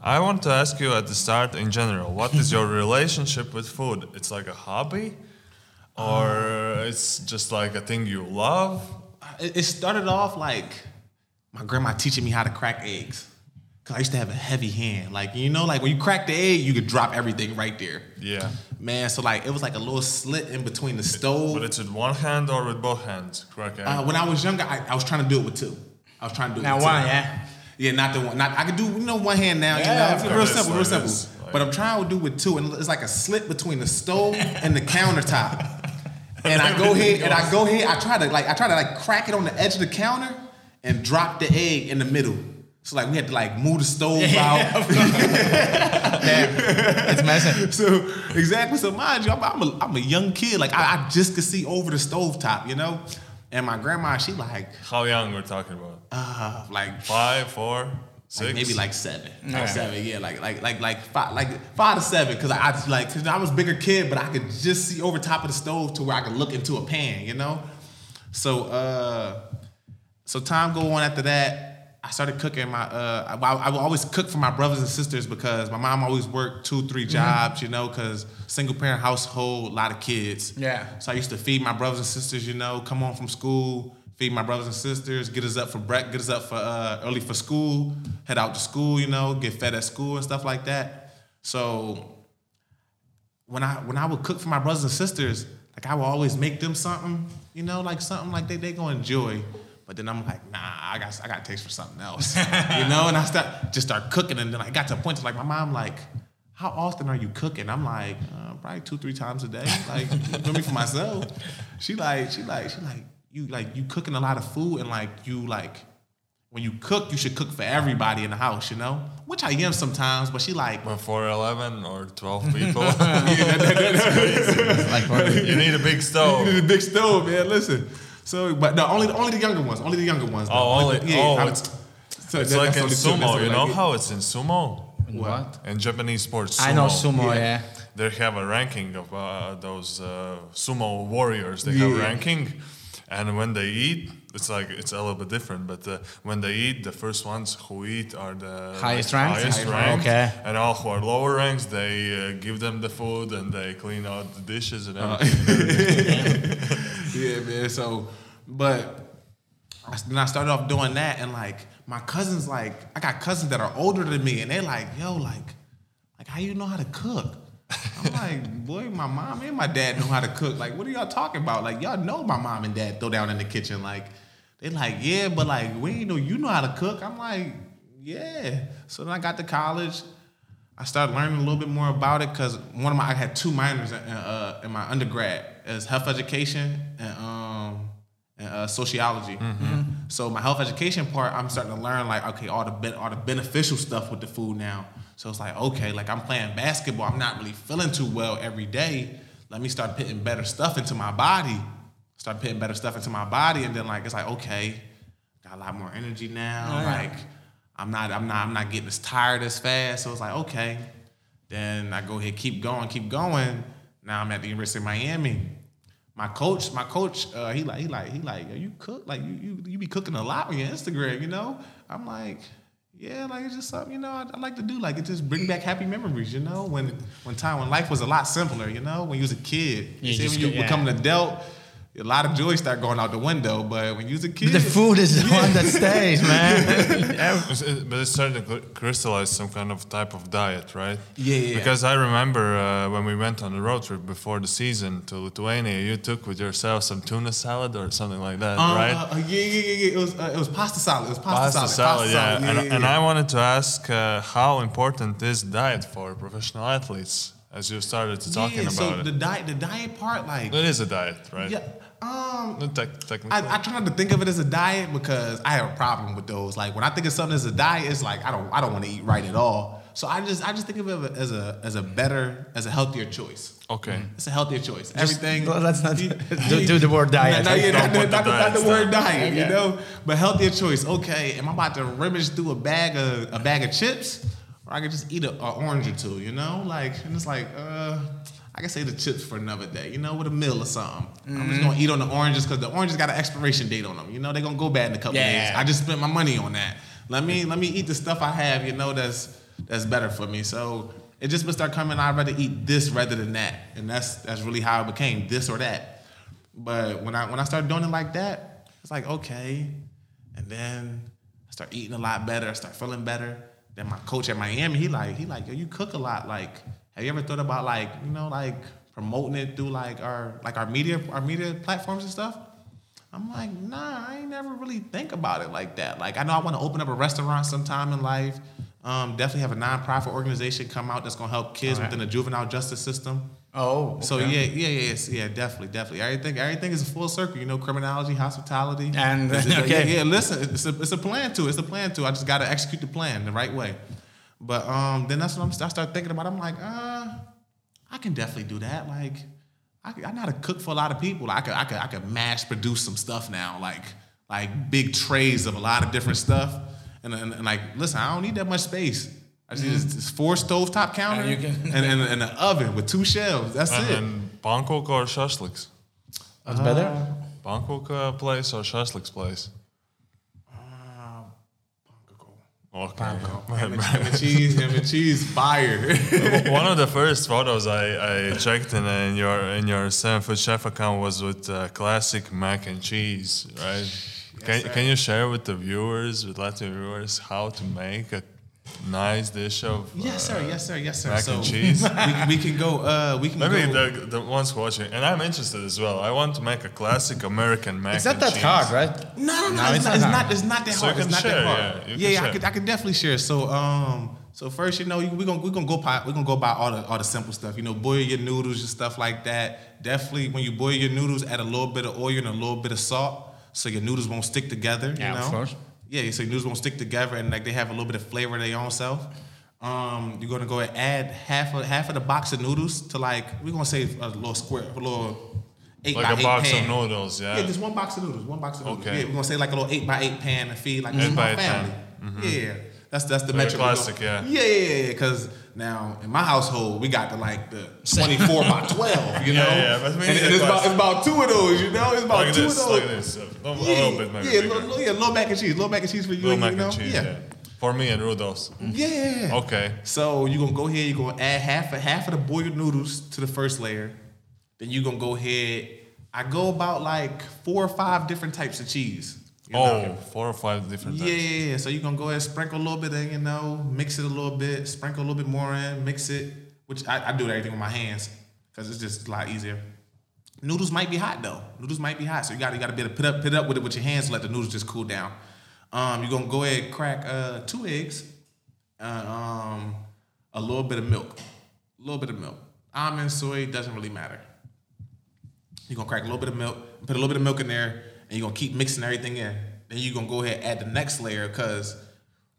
I want to ask you at the start in general, what is your relationship with food? It's like a hobby? Or it's just like a thing you love? it, it started off like my grandma teaching me how to crack eggs. Cause I used to have a heavy hand. Like, you know, like when you crack the egg, you could drop everything right there. Yeah. Man, so like it was like a little slit in between the stove. But it's with one hand or with both hands? Crack egg. Uh, when I was younger, I, I was trying to do it with two. I was trying to do it Now with one, two. yeah. Yeah, not the one. Not I could do you know one hand now. Yeah, you know, it's real simple, real simple. like- but I'm trying to do with two, and it's like a slit between the stove and the countertop. And I go here, and I go here. I try to like I try to like crack it on the edge of the counter and drop the egg in the middle. So like we had to like move the stove out. Yeah. it's messy. so exactly. So mind you, I'm, I'm, a, I'm a young kid. Like I, I just could see over the stove top, you know. And my grandma, she like How young we're talking about? uh like Five, four, six? Like maybe like seven, Okay. like seven, yeah, like like like like five, like five to seven, because I, I like because I was a bigger kid, but I could just see over top of the stove to where I could look into a pan, you know. So uh, so time go on after that. I started cooking my. Uh, I, I would always cook for my brothers and sisters because my mom always worked two, three jobs, you know, because single parent household, a lot of kids. Yeah. So I used to feed my brothers and sisters, you know, come home from school, feed my brothers and sisters, get us up for break, get us up for uh, early for school, head out to school, you know, get fed at school and stuff like that. So when I when I would cook for my brothers and sisters, like I would always make them something, you know, like something like they they gonna enjoy. But then I'm like, nah, I got I got taste for something else, you know. And I start just start cooking, and then I got to a point to like my mom like, how often are you cooking? I'm like, uh, probably two three times a day, like for me for myself. She like she like she like you like you cooking a lot of food, and like you like when you cook, you should cook for everybody in the house, you know. Which I am sometimes, but she like, When for 11 or 12 people? Like you need a big stove. You need a big stove, man. Listen. So, but no, only only the younger ones. Only the younger ones. though. Oh, only- oh, I'm- it's- so It's that- like in sumo. You know like- how it's in sumo? what? In Japanese sports, sumo. I know sumo, yeah. They have a ranking of uh, those uh, sumo warriors. They have Yeah. ranking, and when they eat, it's like it's a little bit different. But uh, when they eat, the first ones who eat are the Highest like, ranks? highest Highest ranked. rank. Okay. And all who are lower ranks, they uh, give them the food and they clean out the dishes and Uh, everything. yeah, man. So, but I, then I started off doing that, and like my cousins, like I got cousins that are older than me, and they're like, "Yo, like, like how you know how to cook?" I'm like, "Boy, my mom and my dad know how to cook. Like, what are y'all talking about? Like, y'all know my mom and dad throw down in the kitchen. Like, they like, yeah, but like we ain't know you know how to cook. I'm like, yeah. So then I got to college. I started learning a little bit more about it because one of my I had two minors in, uh, in my undergrad as health education and um and uh, sociology. So my health education part, I'm starting to learn like okay, all the ben- all the beneficial stuff with the food now. So it's like okay, like I'm playing basketball, I'm not really feeling too well every day. Let me start putting better stuff into my body. Start putting better stuff into my body, and then like it's like okay, got a lot more energy now. Oh, yeah. Like I'm not, I'm not, I'm not getting as tired as fast. So it's like, okay. Then I go ahead, keep going, keep going. Now I'm at the University of Miami. My coach, my coach, uh, he like, he like, he like, "Yo, you cook like you, you, you be cooking a lot on your Instagram, you know? I'm like, Yeah, like it's just something you know I, I like to do. Like it just bring back happy memories. You know, when when time when life was a lot simpler. You know, when you was a kid. You, You see, when you yeah. become an adult, a lot of joy start going out the window. But when you was a kid, The food is the one that stays, man. It's- it- But it's starting to crystallize some kind of type of diet, right? Yeah, yeah, yeah. Because I remember uh, when we went on the road trip before the season to Lithuania, you took with yourself some tuna salad or something like that, Uh, right? uh, yeah, yeah, yeah, yeah. It was uh, it was pasta salad. It was pasta, Pasta salad. salad, yeah. pasta and, yeah, and. I wanted to ask uh, how important is diet for professional athletes as you started to talking yeah, about so it. the diet, the diet part, like it is a diet, right? yeah. Um, No, tec- technically. I, I try not to think of it as a diet because I have a problem with those. Like when I think of something as a diet, it's like I don't I don't want to eat right at all. So I just I just think of it as a as a better as a healthier choice. okay. It's a healthier choice. Everything. well, let's not do- do the word diet. No, no, yeah, Don't not, not, the not, not the word stuff. diet, you know. But healthier choice. Okay, am I about to rummage through a bag of a bag of chips, or I could just eat a, a orange or two? You know, like and it's like uh. I can say the chips for another day, you know, with a meal or something. I'm just gonna eat on the oranges because the oranges got an expiration date on them. You know, they're gonna go bad in a couple Yeah. days. I just spent my money on that. Let me let me eat the stuff I have, you know, that's that's better for me. So it just would start coming. I'd rather eat this rather than that, and that's that's really how it became this or that. But when I when I started doing it like that, it's like okay, and then I start eating a lot better. I start feeling better. Then my coach at Miami, he like he like yo, you cook a lot. Like, have you ever thought about like you know like promoting it through like our like our media our media platforms and stuff? I'm like, nah, I ain't never really think about it like that. Like, I know I want to open up a restaurant sometime in life. Um, definitely have a nonprofit organization come out that's gonna help kids Alright. within the juvenile justice system. Oh, So okay. yeah, yeah, yeah, yeah, definitely, definitely. Everything, everything is a full circle. You know, criminology, hospitality, And- okay. yeah, yeah. Listen, it's a, it's a plan too. It's a plan too. I just got to execute the plan the right way. But um, then that's what I'm, I start thinking about. I'm like, uh, I can definitely do that. Like, I, I know how to cook for a lot of people. I could, I could, I could mass produce some stuff now, like, like big trays of a lot of different stuff. And, and, and like, listen, I don't need that much space. I just need this four stovetop counter And you and, can- and, and, an oven with two shelves. That's and, it. and Bangkok or shashliks? What's better? Bangkok uh, place or shashliks place? Okay. Ham and, ham and cheese, ham and cheese, fire. One of the first photos I, I checked in, uh, in your in your seven foot chef account was with uh, classic mac and cheese, right? can, sir. can you share with the viewers, with Latvian viewers, how to make a nice dish of yes, uh, sir. Yes, sir. Yes, sir. mac so and cheese? we, we can go. Uh, we can Maybe go. the, the ones watching, and I'm interested as well. I want to make a classic American mac It's not and that cheese. hard, right? No, no, no. No, it's, it's not, not it's not. It's not that So hard. It's not share, that hard. yeah, Yeah, yeah. I share. could, I could definitely share. So, um, so first, you know, we're gonna we're gonna go by we're gonna go by all the all the simple stuff. You know, boil your noodles and stuff like that. Definitely, when you boil your noodles, add a little bit of oil and a little bit of salt, so your noodles won't stick together. Yeah, you of know? course. Yeah, so noodles won't stick together, and like they have a little bit of flavor of their own self. Um, you're gonna go and add half of half of the box of noodles to like we're gonna say a little square, a little eight Like by a eight box pan. of noodles, yeah. Yeah, just one box of noodles. One box of noodles. Okay. Yeah, we're gonna say like a little eight by eight pan to feed like is my family. Yeah, that's that's the Like metric. classic, yeah. Yeah, yeah, yeah. Because now in my household we got the like the twenty four by twelve. You know, yeah, we and, and it's about it's about two of those. You know, it's about like two this, of those. like this. A little, a little bit maybe yeah, bigger. little, yeah, little mac and cheese, little mac and cheese for you. Little mac you know? and cheese, yeah. For me and Rudolph's. Yeah, yeah, yeah. Okay. So you're gonna go ahead, you're gonna add half of half of the boiled noodles to the first layer. Then you're gonna go ahead. I go about like four or five different types of cheese. You Oh, know? four or five different Yeah, types. yeah, yeah. So you're gonna go ahead, sprinkle a little bit in, you know, mix it a little bit, sprinkle a little bit more in, mix it. Which I, I do everything with my hands because it's just a lot easier. Noodles might be hot though. Noodles might be hot, so you got to you got to be able to put up put up with it with your hands. Let the noodles just cool down. Um, you're gonna go ahead crack uh, two eggs, uh, um, a little bit of milk, a little bit of milk. Almond, soy doesn't really matter. You're gonna crack a little bit of milk, put a little bit of milk in there, you're gonna keep mixing everything in. Then you're gonna go ahead and add the next layer, cause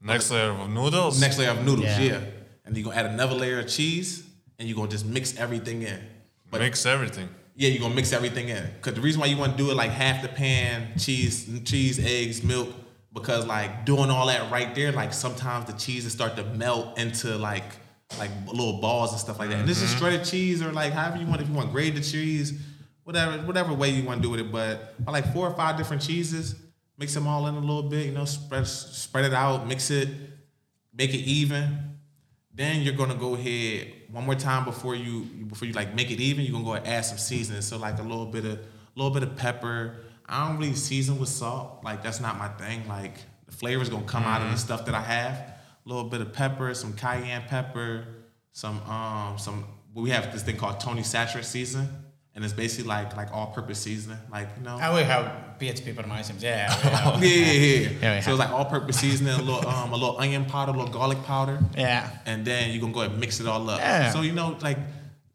Next layer of noodles. next layer of noodles, Yeah. yeah. And you're gonna add another layer of cheese, and you're gonna just mix everything in. But Mix everything. yeah, you're gonna mix everything in. Cause the reason why you want to do it like half the pan, cheese, cheese, eggs, milk, because like doing all that right there, like sometimes the cheese cheeses start to melt into like like little balls and stuff like that. And this is mm-hmm. shredded cheese or like however you want. If you want grated cheese, whatever whatever way you want to do with it. But I like four or five different cheeses, mix them all in a little bit. You know, spread spread it out, mix it. make it even. Then you're gonna go ahead one more time before you before you like make it even. You're gonna go and add some seasoning. So like a little bit of a little bit of pepper. I don't really season with salt. Like that's not my thing. Like the flavor's gonna come out of the stuff that I have. A little bit of pepper, some cayenne pepper, some um some we have this thing called Tony Chachere season, and it's basically like like all purpose seasoning. Like you know. I will have PHP permissions. Yeah. we have- Yeah, yeah, yeah. Yeah, we so it's like all-purpose seasoning, a little, um, a little onion powder, a little garlic powder, yeah. and then you're gonna go ahead and mix it all up. Yeah. So you know, like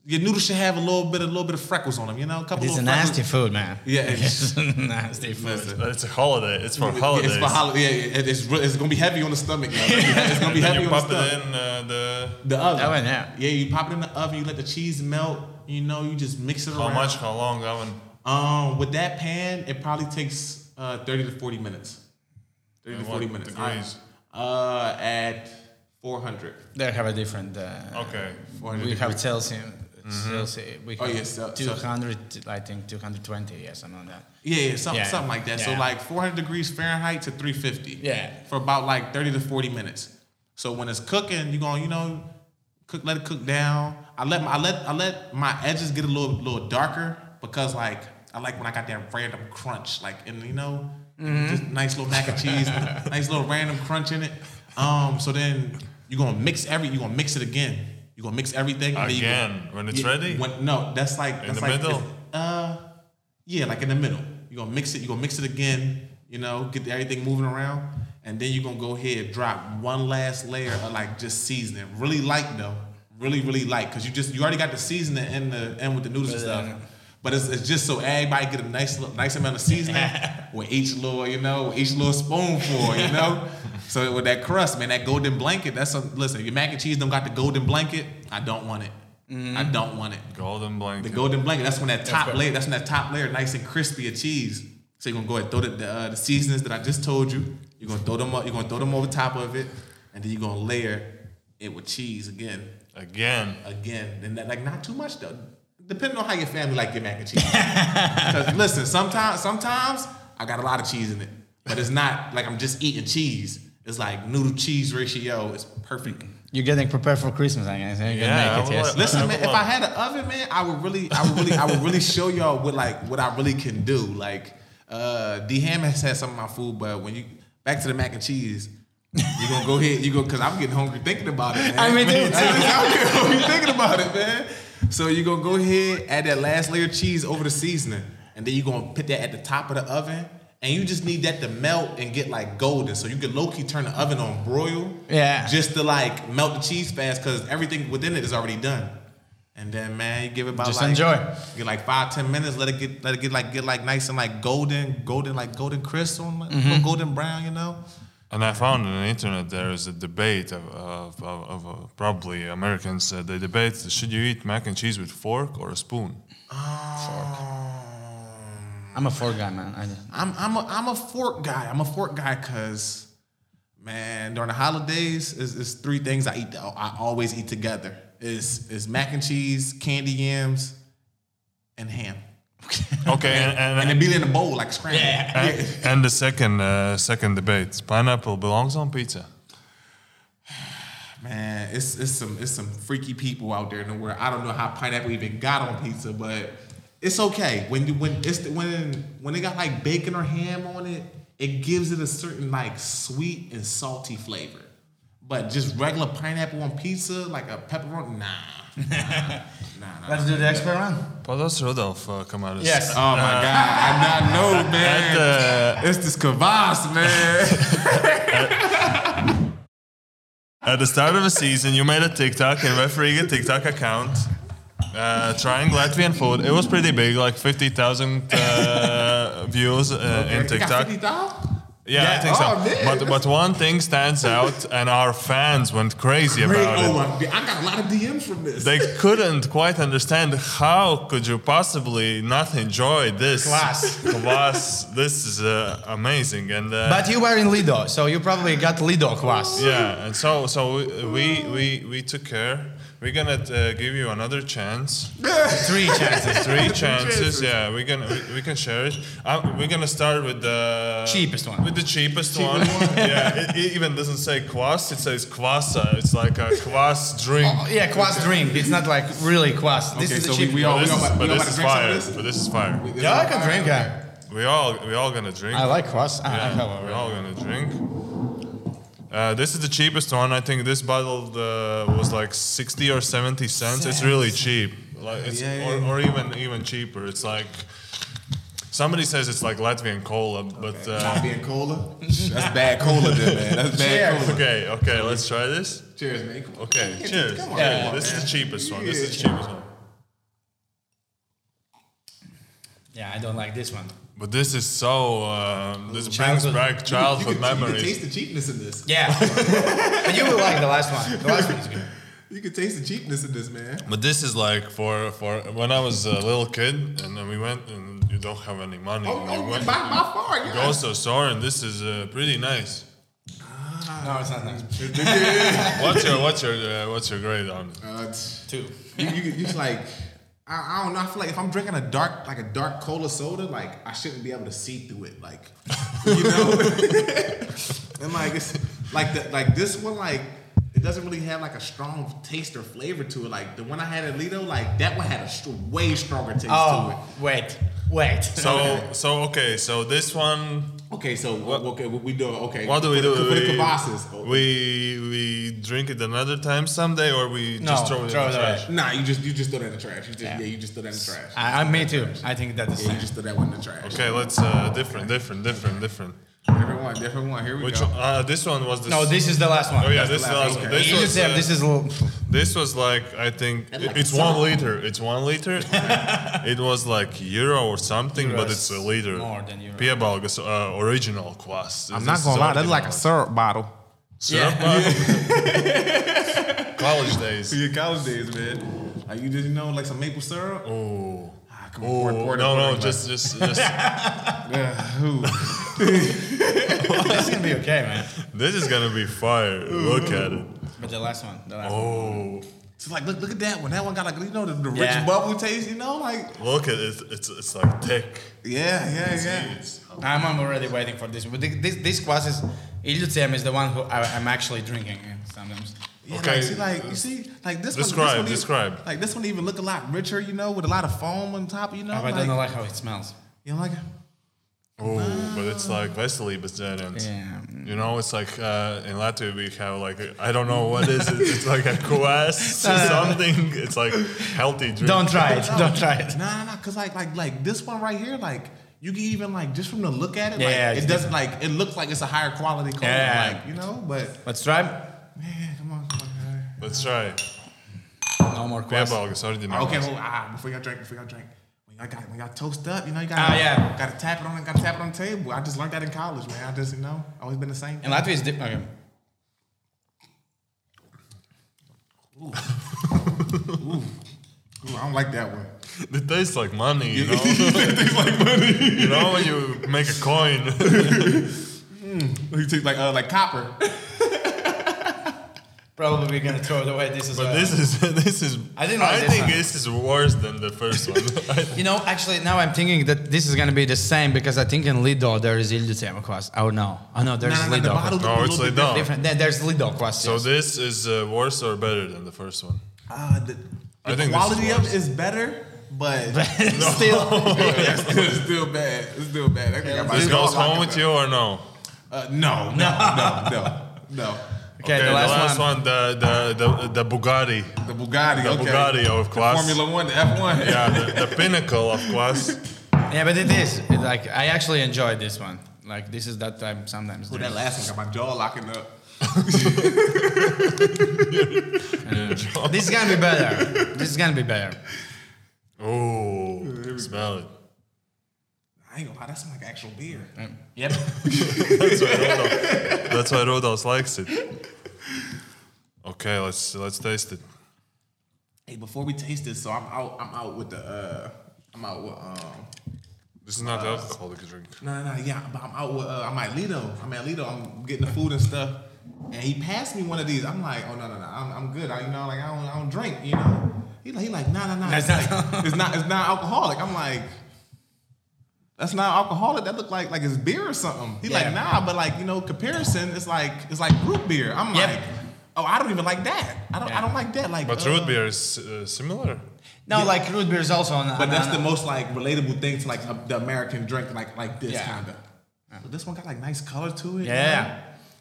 your noodles should have a little bit, a little bit of freckles on them. You know, a couple. It's a little freckles. nasty food, man. Yeah, It's nasty food. Listen. It's a holiday. It's for Yeah, holidays. It's for holiday. Yeah, yeah, it's re- it's gonna be heavy on the stomach. man. It's gonna be heavy on the stomach. You pop it in uh, the. The oven. Oven, yeah. Yeah, you pop it in the oven. You let the cheese melt. You know, you just mix it up. How around. much? How long oven? Um, with that pan, it probably takes uh, 30 to 40 minutes. 30 And to 40 what minutes. degrees? Uh, at 400. They have a different. Uh, Okay. 400 We have degrees. Celsius. Celsius. We Oh, have yeah, Cel- Cel- 200, I think 220, yeah, something like that. Yeah, yeah, something, Yeah. something like that. So like 400 degrees Fahrenheit to 350. Yeah. For about like 30 to 40 minutes. So when it's cooking, you're going, you know, cook, let it cook down. I let my, I let I let my edges get a little little darker because like I like when I got that random crunch, like and you know, Mm-hmm. just nice little mac and cheese, nice little random crunch in it. Um, so then you're gonna mix every, you're gonna mix it again. You're gonna mix everything and then Again, gonna- when it's Yeah, ready? When, no, that's like In that's the like, middle? Uh, yeah, like in the middle. You're gonna mix it. You're gonna mix it again. You know, get everything moving around, and then you're gonna go ahead and drop one last layer of like just seasoning, really light though, really really light, because you just you already got the seasoning in the and with the noodles and stuff. But it's, it's just so everybody get a nice nice amount of seasoning with each little you know with each little spoonful, you know. so with that crust, man, that golden blanket. That's a listen. Your mac and cheese don't got the golden blanket. I don't want it. I don't want it. Golden blanket. The golden blanket. That's when that top good. layer. That's when that top layer, nice and crispy of cheese. So you're gonna go ahead and throw the the, uh, the seasonings that I just told you. You're gonna throw them up. You're gonna throw them over top of it, and then you're gonna layer it with cheese again, Again. again. And that, like not too much though. Depending on how your family like your mac and cheese. Because listen, sometimes sometimes I got a lot of cheese in it, but it's not like I'm just eating cheese. It's like noodle cheese ratio is perfect. You're getting prepared for Christmas, I guess. You can Yeah, make it, well, yes. let- Listen, man. If. I had an oven, man, I would really, I would really, I would really show y'all what like what I really can do. Like, uh, D Ham has had some of my food, but when you back to the mac and cheese, you gonna go ahead, you go because I'm getting hungry thinking about it. Man. I mean, dude, I'm getting hungry thinking about it, man. So you're gonna go ahead, add that last layer of cheese over the seasoning, and then you're gonna put that at the top of the oven. And you just need that to melt and get like golden. So you can low key turn the oven on broil. Yeah. Just to like melt the cheese fast because everything within it is already done. And then man, you give it about Just like enjoy. Get like five ten minutes. Let it get let it get like get like nice and like golden golden like golden crisp on like, Mm-hmm. golden brown. You know. And I found on the internet there is a debate of, of, of, of uh, probably Americans. Uh, they debate should you eat mac and cheese with fork or a spoon? Fork. I'm a fork guy, man. I, I'm I'm a, I'm a fork guy. I'm a fork guy because man, during the holidays, is is three things I eat. I always eat together. Is is mac and cheese, candy yams, and ham. Okay, and, and, And then be in a bowl like scrambled. and, and the second uh, second debate: pineapple belongs on pizza. Man, it's it's some it's some freaky people out there in the world. I don't know how pineapple even got on pizza, but it's okay. When you when it's the, when when they got like bacon or ham on it, it gives it a certain like sweet and salty flavor. But just regular pineapple on pizza, like a pepperoni, nah. Nah, nah, nah. Let's do the expert But does Rudolph uh, come out as Yes. Oh my god, I not know, man. At, uh, it's this kvass, man. At the start of the season, you made a TikTok and refereeing a TikTok account uh, trying Latvian food. It was pretty big, like 50,000 uh, views uh, in You got TikTok. 50,000? Yeah, I Yeah. think so. Oh, man, but, but one thing stands out, and our fans went crazy Great. about Oh, it. my, I got a lot of DMs from this. They couldn't quite understand how could you possibly not enjoy this. Kvass. Kvass. This is uh, amazing. And uh, But you were in Lido, so you probably got Lido kvass. Yeah, and so so we we we, we took care. We're gonna uh, give you another chance. Three chances. Three chances. Yeah, we can we, we can share it. Um, we're gonna start with the Cheapest one. With the cheapest one. yeah, it, it even doesn't say kwas. It says kwasa. It's like a kwas drink. Oh, yeah, kwas drink. It's not like really kwas. This Okay, is so we- cheap. we all- But this, we is, about- but we this is to drink some of fire. this? But this is fire. yeah, I can drink. Yeah, We all we all gonna drink. I like kwas. I like We're all gonna drink. Uh, this is the cheapest one. I think this bottle uh, was like 60 or 70 cents. It's really cheap. Like it's, Yeah, yeah, or, yeah. or even even cheaper. It's like somebody says it's like Latvian cola, but uh, Not being cola. That's bad cola, there, man. That's bad Cheers. cola. okay, okay. Let's try this. Cheers, man. Come on. Okay, Come cheers. Come on, Yeah, on, this is the cheapest one. This is the cheapest one. Yeah, I don't like this one. But this is so. Uh, this brings Childhood- back You can- childhood you can, memories. You can taste the cheapness in this. Yeah, but you will like the last one. The last one is good. You can taste the cheapness in this, man. But this is like for for when I was a little kid, and then we went, and you don't have any money. Oh, and oh you by, went, by far, you yeah. go to a store, and this is uh, pretty nice. No, it's not nice. What's your what's your uh, what's your grade on it? Uh, Two. you, you, you just like, I, I don't know. I feel like if I'm drinking a dark, like a dark cola soda, like I shouldn't be able to see through it, like, you know. and like it's like the, like this one, like it doesn't really have like a strong taste or flavor to it. Like the one I had at Lido, like that one had a str- way stronger taste to Oh, wait, wait. So so okay, so this one, it. Okay, so okay, what we do? Okay, what do we do? The, for the we, oh, we we drink it another time someday, or we No, just throw it throw in the it away. trash. Nah, you just you just throw that in the trash. You just, Yeah. yeah. you just throw that in the trash. I, I, me too. I think that is Yeah, the you same. just throw that one in the trash. Okay, let's uh, different, different, different, different. Different one, different one. Here we Which go. one? Uh, this one was the No, this is the last one. Oh yeah, That's this is the last last one. one. Okay. This You was, just have uh, this is little. This was like I think like it's one song. liter. It's one liter. it was like euro or something, but it's a liter. more than euro. Piebalgas uh, original kwas. I'm This not gonna lie, that's like a syrup bottle. syrup. Yeah. bottle? College days. your college days, man. Like you just you know like some maple syrup. Oh. Come on, Oh pour it, no pour no just just just Yeah, ooh. this is gonna be okay, man. this is gonna be fire. Look at it. But the last one, the last one. Oh It's like look look at that one. That one got like you know the, the rich bubble taste. You know like look at it. It's it's like thick. yeah yeah yeah. It's- I'm, I'm already waiting for this. But this this kwas is Iljucem is the one who I, I'm actually drinking sometimes. Yeah, Okay. like, see, like you see, like this Describe, one. This one even- describe. like this one even look a lot richer, you know, with a lot of foam on top, you know. I like, don't like how it smells. you know, like Oh, but it's like Vesely Bazerens. Yeah. You know, it's like uh, in Latvia we have like I don't know what is it. It's like a quest or something. It's like healthy drink. Don't try it. Don't try it. No, no, nah, cause like like like this one right here, like you can even like just from the look at it, Yeah, like yeah, it doesn't like it looks like it's a higher quality cola, Yeah. like you know. But Let's try. man, come on, come on. Let's try. No more kwas. Piebalgas original. Okay, well, ah, before y'all drink, before y'all drink, when y'all got when y'all toast up, you know, you got Ah, yeah. gotta tap it on, gotta tap it on the table. I just learned that in college, man. I just you know, always been the same. In Latvia, it's different. Okay. Ooh, ooh, I don't like that one. It tastes like money, you know. it tastes like money. you know when you make a coin. You taste like uh, like copper. Probably we're gonna throw it away. This is. But uh, this is this is. I didn't like I this think one. this is worse than the first one. You know, actually, now I'm thinking that this is gonna be the same because I think in Lido there is Iljucem kwas. Oh no, oh no, there's Nah, nah, nah, the Lido. bottle kwas. No, a it's little bit Lido. Different. There's Lido kwas. so yes. this is uh, worse or better than the first one? Uh, the, I the think this is quality of worse. it is better, but Still. Yeah, it's, still, it's still bad. It's still bad. I think I This goes home with you or no? Uh, no, no, no, no, no. Okay, the last, one. the, the, the, the Bugatti. The Bugatti. The okay. Bugatti of The kvass. Formula One, the F1. Yeah, the, the pinnacle of kvass. Yeah, but it is. It, like I actually enjoyed this one. Like this is that time sometimes. Ooh, that last one got my jaw locking up. this is gonna be better. This is gonna be better. Oh, smell it. I ain't gonna lie, that sounds like actual beer. Yep. That's why Rudolph, that's why Rudolph likes it. Okay, let's let's taste it. Hey, before we taste this, so I'm out. I'm out with the. uh I'm out with. um This is not the alcoholic drink. No, no, no. Yeah, but I'm out with. Uh, I'm at Lido. I'm at Lido. I'm getting the food and stuff. and he passed me one of these. I'm like, oh no no no, I'm, I'm good. I, you know, like I don't I don't drink. You know, he like he like nah nah nah. It's, like, it's not it's not alcoholic. I'm like. That's not alcoholic. That look like like it's beer or something. He Yeah. like nah, but like you know, comparison. It's like it's like root beer. I'm Yep. like, oh, I don't even like that. I don't I don't like that. Like, But uh, root beer is uh, similar. No, like root beer is also on. But that's on- the most like relatable thing to like a, the American drink, like like this Yeah. kind of. But this one got like nice color to it. Yeah. know?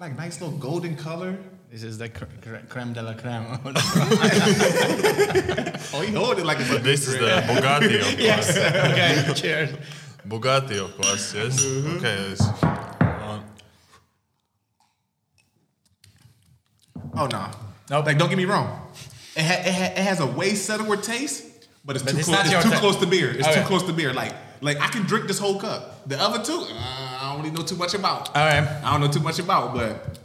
Like nice little golden color. This is the cr- cr- creme de la creme. Oh, you hold it like it's a This is the Bugatti of kvass. okay, cheers. Bugatti of course, yes. Okay, it's, uh, Oh no. Nope. Like don't get me wrong. It, ha- it, ha- it has a way subtler taste, but it's But too it's close. not It's too thing. close to beer. It's Okay. too close to beer. Like like I can drink this whole cup. The other two, uh, I don't really know too much about. All right. I don't know too much about, but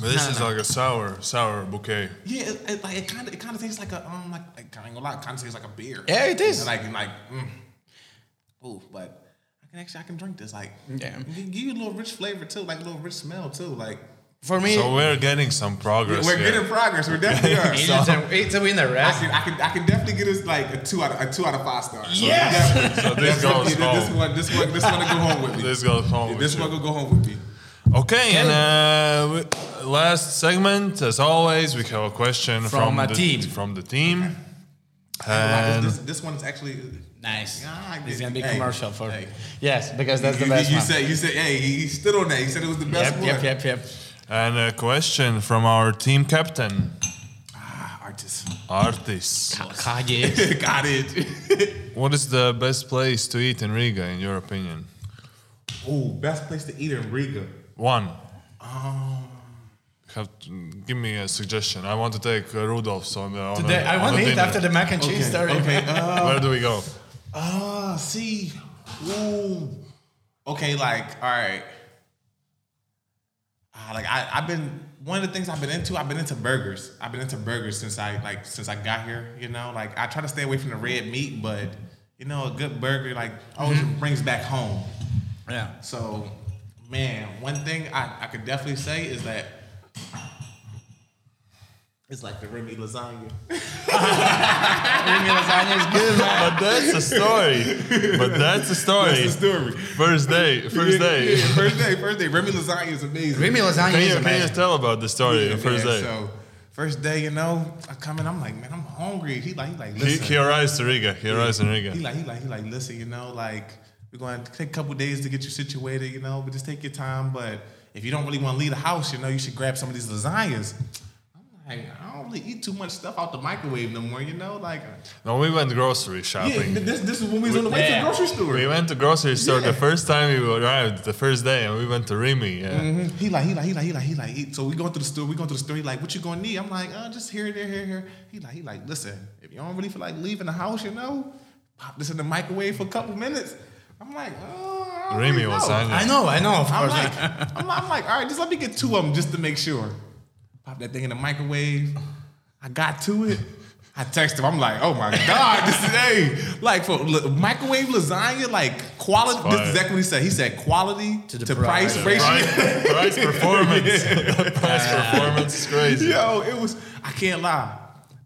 but this is like a sour, sour bouquet. yeah, it, it, like it kind of it kind of tastes like a um like, like I ain't gonna lie, kind of tastes like a beer. Yeah, it is. Like like mm. ooh, but I can actually I can drink this like Yeah. it can give you a little rich flavor too, like a little rich smell too. Like For me, So we're getting some progress we're here. getting progress. We definitely are. it's, So a, it's a winner, I right? can I can I can definitely get us like a two out of a two out of five stars. So Yes! So this definitely, goes this one this one this one will go home with me. This goes home. with This you. one will go home with me. Okay, and uh, we- last segment, as always, we have a question From from, a the team. From the team. Like, And this, this one is actually Nice. Yeah, I It's gonna it. be Hey, commercial for. hey. Yes, because that's the best you one. said you said hey he, he stood on that. He said it was the best Yep, one. yep, yep, yep. and a question from our team captain, Ah, artist. Artis. Kage. Got it. What is the best place to eat in Riga, in your opinion? Ooh, best place to eat in Riga. One. Um, Have to, give me a suggestion. I want to take uh, Rudolph's on the. On Today, a, I want to eat dinner. after the mac and cheese okay, story. okay. Uh, Where do we go? Uh, see. Ooh. Okay, like all right. Ah, like I, I've been one of the things I've been into. I've been into burgers. I've been into burgers since I like since I got here. You know, like I try to stay away from the red meat, but you know, a good burger like always brings back home. Yeah. So, man, one thing I, I could definitely say is that it's like the Rimi lasagna. Rimi lasagna is good, man. But that's the story. but that's the story. That's the story. First day. First Yeah, day. yeah, first day, first day. Rimi lasagna is amazing. Rimi lasagna Can is you, can you amazing. tell about the story? Yeah, first man, day. So, first day, you know, I come in, I'm like, man, I'm hungry. He like, he like, he, listen. he arrives to Riga. He arrives in Riga. He like, he like, he like, listen, you know, like we're going to take a couple days to get you situated, you know, but just take your time. But if you don't really want to leave the house, you know, you should grab some of these lasagnas. I'm like, I don't really eat too much stuff out the microwave no more, you know, like. No, we went grocery shopping. Yeah, shopping. this this is when we was on the way to the grocery store. We went to grocery store Yeah. the first time we arrived, the first day, and we went to Rimi. Yeah. Mhm. He like, he like, he like, he like, he like. He, so we going to the store. We going to the store. He like, what you gonna need? I'm like, uh, just here, there, here, here. He like, he like, listen, if you don't really feel like leaving the house, you know, pop this in the microwave for a couple minutes. I'm like, oh, I Rimi really was know. I know, I know, of I'm course. like, I'm like, I'm like, all right, just let me get two of them just to make sure. Pop that thing in the microwave. I got to it. I text him. I'm like, oh my god, this is hey, like for la- microwave lasagna, like quality. This is exactly what he said. He said quality to, the price, price. ratio. Price, price performance. price performance is crazy. Yo, it was. I can't lie.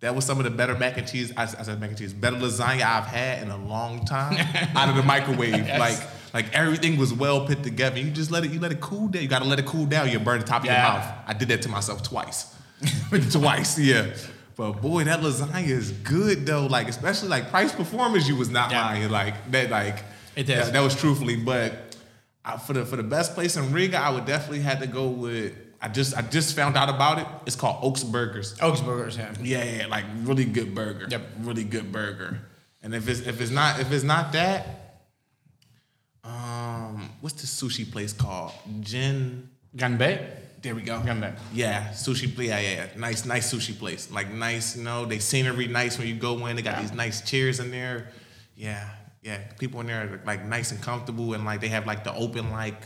That was some of the better mac and cheese. I, I said mac and cheese, better lasagna I've had in a long time out of the microwave. Like, like everything was well put together. You just let it. You let it cool down. You got to let it cool down. You burn the top of your mouth. I did that to myself twice. twice, yeah. But boy, that lasagna is good though. Like, especially like price performance. You was not Yeah. lying. Like that. Like It is. That, that was truthfully, but. I, for the for the best place in Riga, I would definitely have to go with. I just I just found out about it. It's called Oaks Burgers. Oaks burgers, yeah. Yeah, yeah, like really good burger. Yep. Really good burger. And if it's if it's not if it's not that, um, what's the sushi place called? Jin. Ganbei? There we go. Ganbei. Yeah, sushi. Yeah, yeah, yeah. Nice, nice sushi place. Like nice, you know, they scenery nice when you go in. They got these nice chairs in there. Yeah, yeah. People in there are like nice and comfortable, and like they have like the open like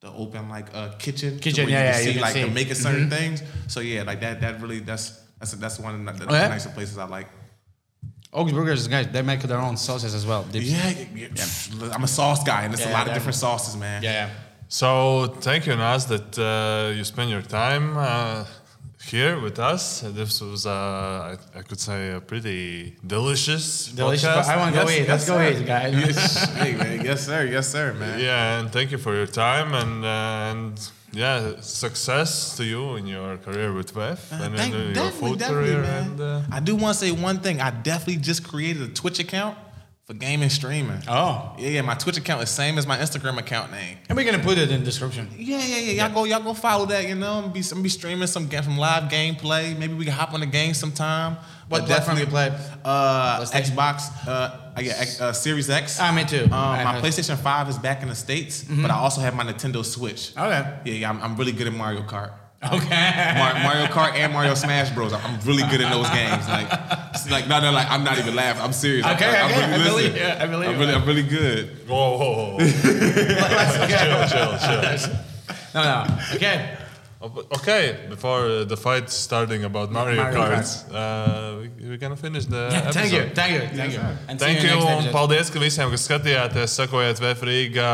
the open like uh kitchen. Kitchen, where yeah, you yeah, can you see can like see. making certain things. So yeah, like that. That really that's that's that's one of the, the Oh, yeah? nicer places I like. Oaks burgers, guys, they make their own sauces as well. Dips. Yeah, yeah, I'm a sauce guy, and there's a lot of different sauces, man. Yeah, yeah. So thank you, Naz, that uh, you spend your time uh, here with us. This was, uh, I, I could say, a pretty delicious. Delicious. podcast. I want to go Yes, eat. Let's yes, go sir. eat, guys. Yes, hey, man. Yes, sir. Yes, sir, man. Yeah, and thank you for your time and uh, and yeah, success to you in your career with VEF Uh, and thank- in your definitely, food definitely, career. man. And uh, I do want to say one thing. I definitely just created a Twitch account for gaming streaming. Oh, Yeah, yeah. My Twitch account is same as my Instagram account name. and we're gonna put it in the description. Yeah, yeah, yeah. Y'all go, y'all go follow that. You know, I'm be, I'm be streaming some ga- some live gameplay. Maybe we can hop on the game sometime. What But platform you definitely- play? Uh, Xbox. Uh, yeah, X- uh, Series X. Ah, me too. Um, my I- PlayStation Five is back in the states, but I also have my Nintendo Switch. Okay. Yeah, yeah. I'm, I'm really good at Mario Kart. Okay. Mar- Mario Kart and Mario Smash Bros. I'm really good in those games. Like, like no, no, like I'm not even laughing. I'm serious. I'm- Okay, I'm, really I listening. believe you, I believe I'm really, I'm really good. whoa, whoa, whoa. Chill, chill, chill. No, no. Okay. Okay, before uh, the fight starting about Mario, Mario Kart, uh, we, we're gonna finish the Yeah, episode. thank you, thank you, thank you. And Thank you, un episode. paldies, ka visiem, kas skatījāties, sekojiet Vēfrīgā,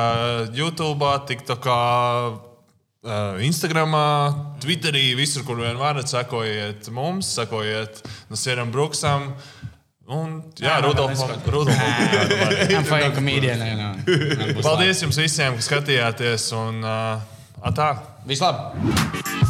YouTube, TikTokā, uh, Instagramā, Twitterī, visur, kur vien varat, sekojiet mums, sekojiet Nasieram Bruksam. Un, jā, Rudolfam. Rudolfam. Paldies jums visiem, ka skatījāties. Un, uh, atā! Vislabāk!